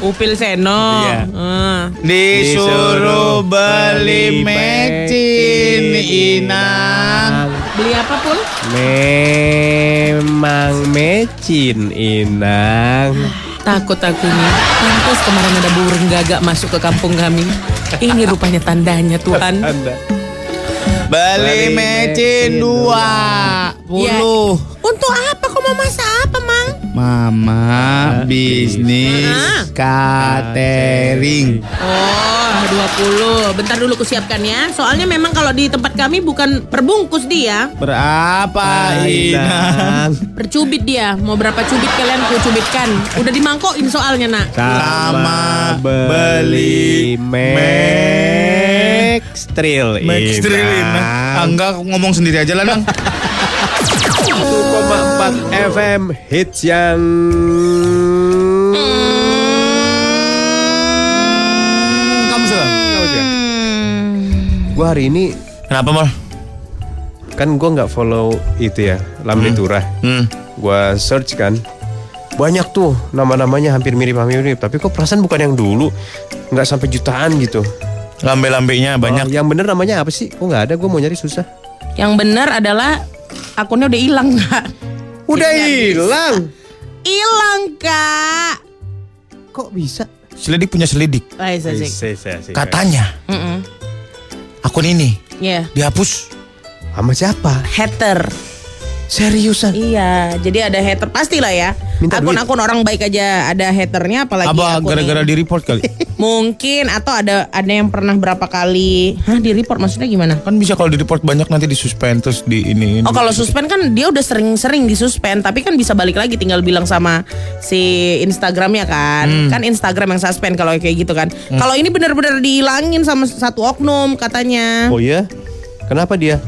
B: Upil Seno.
A: Iya.
B: Ah.
A: Disuruh beli mecin Inang.
B: Beli apa pul?
C: Memang mecin Inang.
B: Takut aku nih. Pantas kemarin ada burung gagak masuk ke kampung kami. Ini rupanya tandanya Tuhan. (laughs)
A: Beli mecin dua
B: Ya.
A: puluh.
B: Untuk apa? Kau mau masak apa, Mang?
A: Mama bisnis catering.
B: Oh, 20. Bentar dulu kusiapkan ya. Soalnya memang kalau di tempat kami bukan perbungkus dia.
A: Berapa Inang?
B: Percubit dia. Mau berapa cubit kalian ku cubitkan. Udah dimangkokin soalnya, Nak.
A: Sama beli
C: Max Trail
A: Max Drill Inang. Enggak ngomong sendiri aja lah Nang. (laughs)
C: 1,4 FM hits yang
A: Kamu suka?
C: Gue hari ini
A: Kenapa mal?
C: kan gue nggak follow itu ya Lambe Turah.
A: Hmm.
C: Gue search kan banyak tuh nama-namanya hampir mirip-hampir mirip. Tapi kok perasaan bukan yang dulu nggak sampai jutaan gitu.
A: Lambe-lambenya banyak.
C: Oh, yang bener namanya apa sih? Kok nggak ada? Gue mau nyari susah.
B: Yang benar adalah akunnya udah hilang, Kak.
C: Udah hilang.
B: Hilang, Kak.
C: Kok bisa?
A: Selidik punya selidik.
B: Hai, Sasik.
A: Katanya
B: Mm-mm.
A: akun ini
B: Iya.
A: dihapus.
C: Sama siapa?
B: Hater.
C: Seriusan?
B: Iya, jadi ada hater pastilah ya.
C: Minta duit.
B: Akun-akun orang baik aja ada haternya apalagi
A: Apa gara-gara di report kali? (laughs)
B: Mungkin atau ada ada yang pernah berapa kali. Hah, di report maksudnya gimana?
A: kan bisa kalau di report banyak nanti disuspend terus di ini.
B: Oh kalau suspend kan dia udah sering-sering disuspend tapi kan bisa balik lagi tinggal bilang sama si Instagramnya kan
A: Hmm.
B: kan Instagram yang suspend kalau kayak gitu kan kalau ini benar-benar dihilangin sama satu oknum katanya
C: Oh iya? Kenapa dia?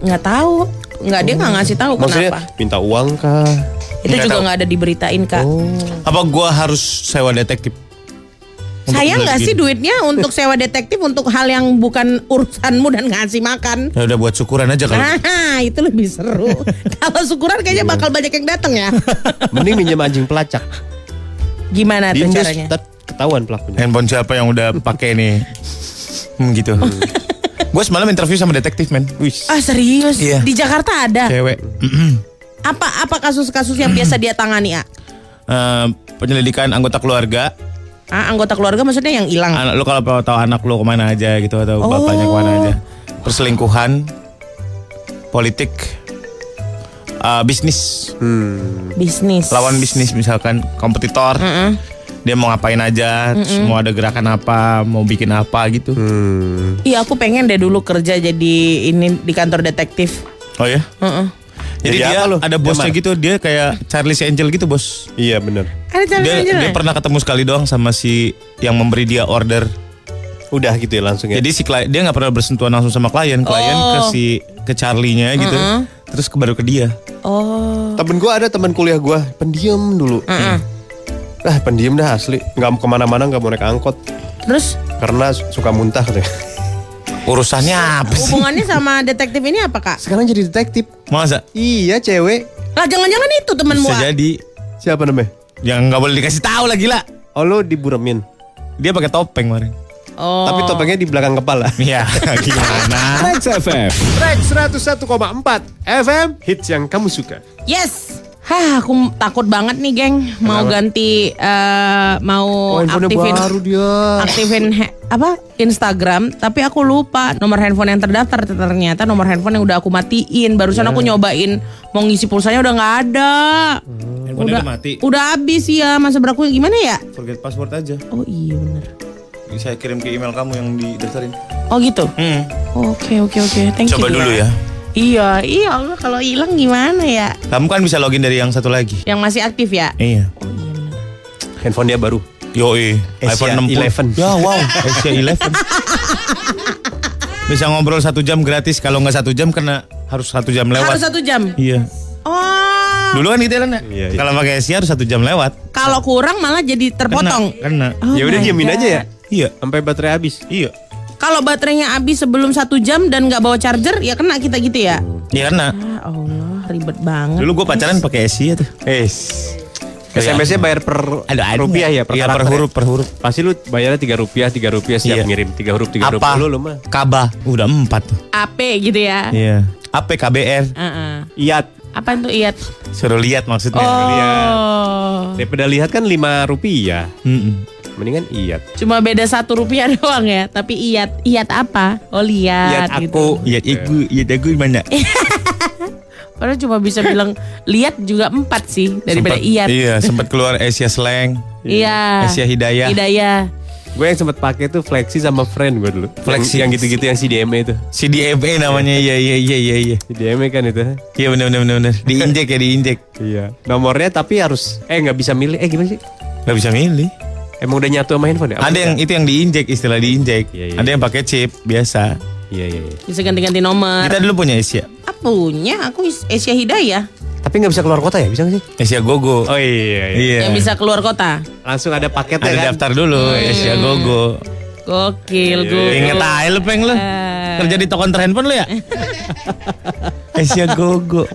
B: nggak tahu nggak dia nggak ngasih tahu
C: Maksudnya
B: kenapa
C: minta uang kah?
B: itu
A: Nggak
B: juga nggak ada diberitain kak
C: Oh.
A: Apa gua harus sewa detektif?
B: Sayang nggak sih duitnya untuk sewa detektif untuk hal yang bukan urusanmu dan ngasih makan
A: Ya udah buat syukuran aja kalau.
B: Nah, itu lebih seru. (laughs) Kalau syukuran kayaknya bakal banyak yang datang ya. (laughs)
C: Mending minjem anjing pelacak.
B: Gimana tuh caranya?
C: ketahuan pelakunya.
A: Handphone siapa yang udah pakai nih? Hmm, gitu. (laughs) gue semalam interview sama detektif men. Wih.
B: Ah serius?
A: Iya.
B: Di Jakarta ada.
A: Cewek.
B: Apa apa kasus-kasus yang biasa dia tangani ya?
A: Eh, penyelidikan anggota keluarga.
B: Ah, anggota keluarga maksudnya yang hilang.
A: Anak lu kalau tahu anak lu ke mana aja gitu atau
B: Oh.
A: bapaknya ke mana aja. Perselingkuhan, politik, eh, bisnis,
C: Hmm.
B: Bisnis.
A: lawan bisnis misalkan kompetitor. Dia mau ngapain aja, terus mau ada gerakan apa, mau bikin apa gitu.
C: Hmm.
B: Iya, aku pengen deh dulu kerja jadi ini di kantor detektif.
A: Oh ya?
B: Heeh.
A: Jadi
C: Jadi
A: dia
C: apa lu?
A: ada bosnya gitu, dia kayak Charlie Angel gitu bos.
C: Iya bener.
B: Ada cara
A: Dia,
B: aja
A: dia pernah ketemu sekali doang sama si yang memberi dia order.
C: Udah gitu ya langsung ya.
A: Jadi si klien dia nggak pernah bersentuhan langsung sama klien, klien
B: Oh.
A: ke si ke Charlie-nya gitu. Terus ke baru ke dia.
B: Oh.
C: Temen gue ada teman kuliah gue pendiam dulu.
B: Heeh.
C: Ah pendiam dah asli. Nggak mau ke mana-mana nggak mau naik angkot
B: Terus
C: karena suka muntah katanya.
A: Urusannya apa sih?
B: hubungannya sama detektif ini apa kak?
C: Sekarang jadi detektif.
A: Masa?
C: Iya cewek.
B: Lah jangan-jangan itu temenmu.
A: Bisa jadi.
C: Siapa namanya?
A: Yang nggak boleh dikasih tahu lagi lah.
C: Oh lo diburemin.
A: Dia pakai topeng kemarin.
B: Oh.
C: Tapi topengnya di belakang kepala. (laughs)
A: Iya, gimana?
D: Rex FM.
C: Track 101,4 FM hits yang kamu suka.
B: Yes. Hah, aku takut banget nih, geng. Mau ganti eh, mau
C: Oh,
B: aktifin
C: baru dia.
B: aktifin he- apa? Instagram, tapi aku lupa nomor handphone yang terdaftar ternyata nomor handphone yang udah aku matiin. Barusan aku nyobain mau ngisi pulsanya udah nggak ada.
A: Handphonenya udah mati.
B: Udah habis ya. Masa berlaku gimana ya?
A: Forget password aja.
B: Oh iya bener.
A: Saya kirim ke email kamu yang didaftarin.
B: Oh gitu.
A: Hmm.
B: Oke oke oke. Thank
A: Coba
B: you.
A: dulu ya.
B: Iya, iya Allah kalau hilang gimana ya?
A: Kamu kan bisa login dari yang satu lagi.
B: Yang masih aktif ya?
A: Iya.
B: Oh iya.
C: Handphone dia baru.
A: Yoi,
C: Asia
A: iPhone 60.
C: 11.
A: Ya wow, (laughs) Asia 11. Bisa ngobrol satu jam gratis. Kalau nggak satu jam kena harus satu jam lewat.
B: Harus satu jam.
A: Iya.
B: Oh.
A: Dulu kan gitu kan ya?
C: Iya, iya.
A: Kalau pakai Asia harus satu jam lewat.
B: Kalau kurang malah jadi terpotong.
A: Kena. kena.
B: Oh
C: ya udah diamin aja ya.
A: Iya.
C: Sampai baterai habis.
A: Iya.
B: Kalau baterainya habis sebelum satu jam dan nggak bawa charger, ya kena kita gitu ya.
A: Iya kena.
B: Ya Allah, ribet banget.
A: Dulu gue pacaran pakai Asia tuh.
C: Eh. SMS-nya bayar per
A: Ada ada
C: rupiah ya, per
A: Iya per
C: ya?
A: huruf per huruf.
C: Pasti lu bayarnya tiga rupiah, tiga rupiah siap
A: Iya.
C: ngirim tiga huruf, tiga huruf
A: Apa?
C: lu lu mah.
A: Kaba udah empat tuh.
B: AP gitu ya.
A: Iya. Apa KBR?
B: Heeh.
C: Iat.
B: Apa itu iat?
A: Suruh lihat maksudnya.
B: Oh.
C: Daripada lihat kan 5 rupiah.
A: Mm-mm.
C: Mendingan iat.
B: Cuma beda satu rupiah (laughs) doang ya. Tapi iat, iat apa? Oh lihat.
C: Iat
B: gitu.
C: aku.
A: Iku, lihat aku di mana? (laughs)
B: Padahal cuma bisa bilang lihat juga empat sih daripada
A: Sempet-
B: iat.
A: Iya, (laughs) sempat keluar Asia Slang.
B: Iya.
A: Asia Hidayah.
B: Hidayah.
C: Gue yang sempat pakai tuh flexi sama friend gue dulu.
A: Flexi.
C: Yang, gitu-gitu yang CDMA itu.
A: CDMA namanya. Iya, iya, iya, iya, iya.
C: CDMA kan itu.
A: Iya benar benar benar benar. Diinjek ya, diinjek.
C: Iya. Nomornya tapi harus eh nggak bisa milih. Eh gimana sih?
A: Gak bisa milih.
C: Emang udah nyatu sama handphone ya? Apa
A: Ada yang
C: enggak?
A: itu yang diinjek, istilah diinjek.
C: Iya, iya.
A: Ada yang pakai chip biasa.
C: Iya iya. iya.
B: Bisa ganti-ganti nomor.
A: Kita dulu punya Asia.
B: Ah, punya aku Asia Hidayah.
C: Tapi nggak bisa keluar kota ya? Bisa nggak sih?
A: Asia Gogo.
C: Oh iya. iya.
A: Iya.
B: Yang bisa keluar kota.
C: Langsung ada paketnya
A: Ada
C: kan?
A: daftar dulu Asia Gogo.
B: Gokil gue.
A: Ingat aja lu peng lu.
B: Eh.
A: Kerja di toko handphone lu ya? (laughs) Asia Gogo.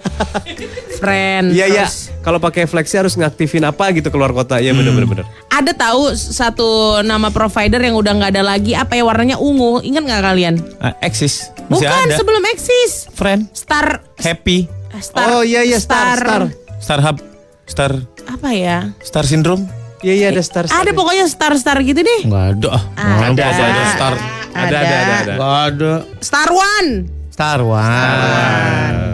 B: Friend.
C: Iya iya. Kalau pakai flexi harus ngaktifin apa gitu keluar kota. Iya bener bener bener.
B: Ada tahu satu nama provider yang udah nggak ada lagi apa ya warnanya ungu. Ingat nggak kalian?
A: Ah, Exis. Masih
B: Bukan
A: ada.
B: sebelum eksis.
A: Friend.
B: Star
A: Happy.
B: Star.
C: Oh iya iya Star Star.
A: Star Hub. Star.
B: Apa ya?
A: Star Syndrome.
C: Iya iya ada Star Star.
B: Ada pokoknya star-star gitu deh.
A: Nggak ada. ah.
B: Ada.
A: Ada, ada Star.
C: Ada ada ada. ada.
A: Nggak ada.
B: Star One.
A: Star One.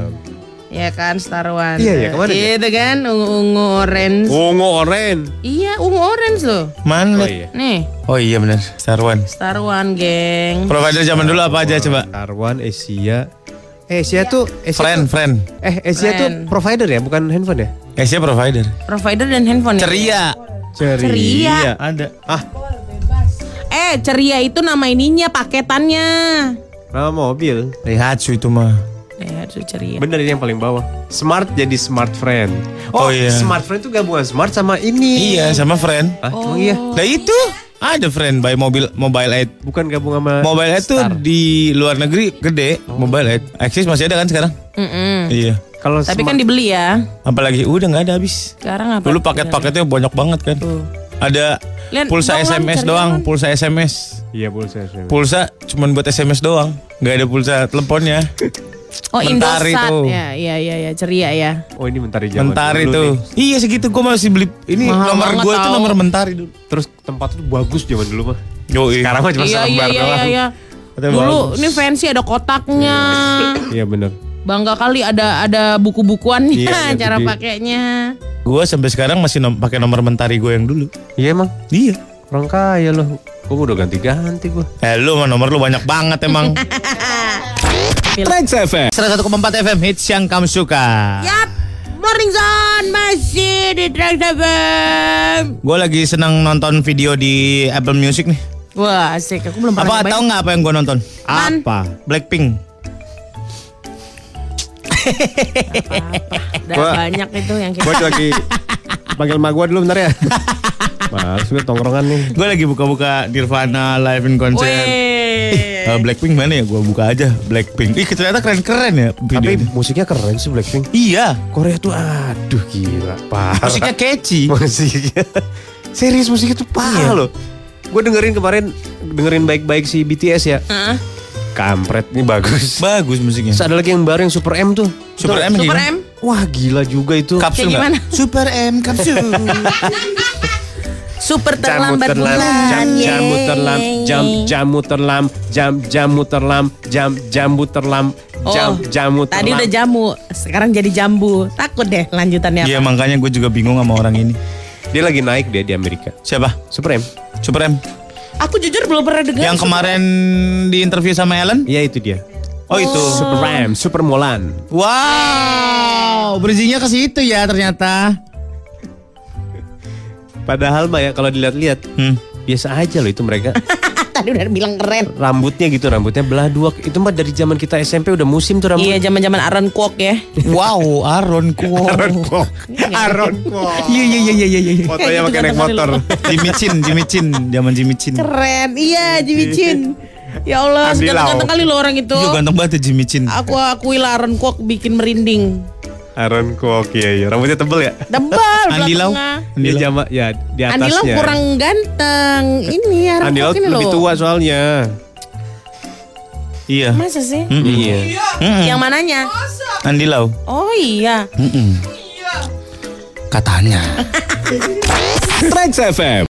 B: Ya kan Star One.
C: Iya, iya, ke mana dia?
B: Itu kan ungu-ungu orange.
C: Ungu oren.
B: Iya, ungu orange loh.
A: Mana?
C: Oh iya.
B: Nih,
A: Oh iya benar. Star One.
B: Star One, geng.
A: Provider zaman dulu apa aja coba?
C: Star One Asia. Eh, Asia tuh Asia
A: Friend,
C: tuh-
A: friend.
C: Eh Asia tuh
B: Friend.
C: provider ya, bukan handphone ya?
A: Asia provider.
B: Provider dan handphone. ya?
A: Ceria.
B: Ceria.
A: Ada.
C: Ah,
B: Eh, ceria itu nama ininya, paketannya.
C: nama mobil.
A: Daihatsu itu mah.
B: Eh, aduh, ceria.
C: Bener ini yang paling bawah. Smart jadi smart friend.
A: Oh, iya.
C: Smart friend tuh gabungan smart sama ini.
A: Iya, sama friend.
C: Ah, emang iya.
A: Nah itu ada friend by mobil mobile aid.
C: Bukan gabung sama
A: Mobile aid tuh di luar negeri gede. Mobile aid. Axis masih ada kan sekarang?
B: Mm-mm.
A: Iya.
C: Kalau
B: Tapi
C: smart-
B: kan dibeli ya.
A: Apalagi udah nggak ada habis.
B: Sekarang apa?
A: Dulu paket-paketnya banyak banget kan.
B: Tuh.
A: Ada
B: Lihat,
A: pulsa
B: dong,
A: SMS doang,
B: Lam.
A: pulsa SMS.
C: Iya pulsa. pulsa.
A: Pulsa cuman buat SMS doang, nggak ada pulsa teleponnya. (laughs)
B: Oh,
A: Mentari
B: Indosat.
A: tuh.
B: Ya, iya, iya, iya, ceria ya.
C: Oh ini mentari zaman
A: Mentari
C: dulu
A: tuh.
C: nih.
A: Iya segitu gue masih beli. Ini
B: Mahal
A: nomor gue itu nomor Mentari dulu.
C: Terus tempat tuh bagus zaman dulu mah.
A: Yo,
C: Sekarang mah cuma
B: iya, iya,
C: selembar
B: iya,
C: doang.
B: iya, iya.
A: Katanya
B: Dulu
A: bagus.
B: ini fancy ada kotaknya. (laughs)
C: Iya bener.
B: Bangga kali ada ada buku-bukuannya
C: Iya, ada
B: cara
C: gede.
B: pakainya.
A: Gue sampai sekarang masih nom pakai nomor Mentari gue yang dulu.
C: Iya emang.
A: Iya.
C: Orang kaya loh. Gue udah ganti-ganti gue.
A: Eh lu mah nomor lu banyak banget emang. (laughs)
D: Trax FM.
A: 101,4 FM hits yang kamu suka.
B: Yap, Morning Zone masih di Trax FM.
A: Gue lagi senang nonton video di Apple Music nih.
B: Wah asik, aku belum pernah
A: Apa tahu nggak apa yang gue nonton?
B: Apaan?
A: Apa? Blackpink.
B: Udah
C: Gua-
B: banyak itu yang
C: Gue
B: kayak
C: lagi (laughs) panggil mak gue dulu bentar ya. (laughs) Males gue tongkrongan nih.
A: Gue lagi buka-buka Nirvana live in concert. Eh, Blackpink mana ya? Gue buka aja Blackpink. Ih ternyata keren-keren ya
C: Tapi musiknya keren sih Blackpink.
A: Iya.
C: Korea tuh aduh gila parah.
A: Musiknya catchy.
C: musiknya. Serius musiknya tuh parah loh. Gue dengerin kemarin dengerin baik-baik si BTS ya.
B: Hah?
C: Kampret ini bagus.
A: Bagus musiknya.
C: Terus ada lagi yang baru yang Super M tuh.
A: Super
C: Tuh,
A: M
B: Super
A: gimana?
B: M.
C: Wah gila juga itu.
A: Kapsul
B: gimana?
A: Super M kapsul. (laughs)
B: Super
C: Jamu
B: terlambat
C: terlam,
B: bulan.
C: jam jamu terlam, jam jamu terlam, jam jamu terlam, jam jamu terlam, jam
B: Oh,
C: jamu terlam.
B: Tadi udah jamu, sekarang jadi jambu. Takut deh lanjutannya apa?
A: Iya makanya gue juga bingung sama orang ini.
C: Dia lagi naik dia di Amerika.
A: Siapa?
C: Super M.
B: Aku jujur belum pernah dengar.
A: Yang kemarin di interview sama Ellen?
C: Iya itu dia.
A: Oh, itu.
C: Super M, Super Molan.
A: Wow, bridgingnya ke situ ya ternyata.
C: Padahal mbak ya kalau dilihat-lihat
A: Hmm.
C: biasa aja loh itu mereka. (laughs)
B: Tadi udah bilang keren.
C: Rambutnya gitu, rambutnya belah dua. Itu mah dari zaman kita SMP udah musim tuh rambut.
B: Iya, zaman-zaman Aaron Kwok ya. (laughs)
A: Wow, Aaron Kwok.
C: Aaron Kwok. Aaron (laughs) Kwok.
A: Iya iya iya iya iya. iya.
C: Fotonya pakai
B: gitu
C: naik motor.
A: Jimmy Chin, Jimmy Chin, zaman Jimmy Chin.
B: Keren. Iya, Jimmy Chin. Ya Allah, ganteng-ganteng kali lo orang itu.
A: Iya ganteng banget ya Jimmy Chin.
B: Aku akui lah Aaron Kwok bikin merinding.
C: Aaron Kwok iya iya. Rambutnya tebel ya.
B: Tebal
A: Andi Lau.
B: belakangnya.
A: Andi
C: Dia
A: Lau.
C: jama ya di
B: Andi Lau
C: atasnya.
B: kurang ganteng. Ini Aaron
C: Andi Lau
B: Kwok ini
C: lebih
B: loh.
C: tua soalnya.
A: Iya.
B: Masa sih?
C: Iya.
A: Mm-mm.
B: Yang mananya?
A: Andi Lau.
B: Oh iya.
A: Mm-mm. Katanya. (laughs)
D: Trax FM.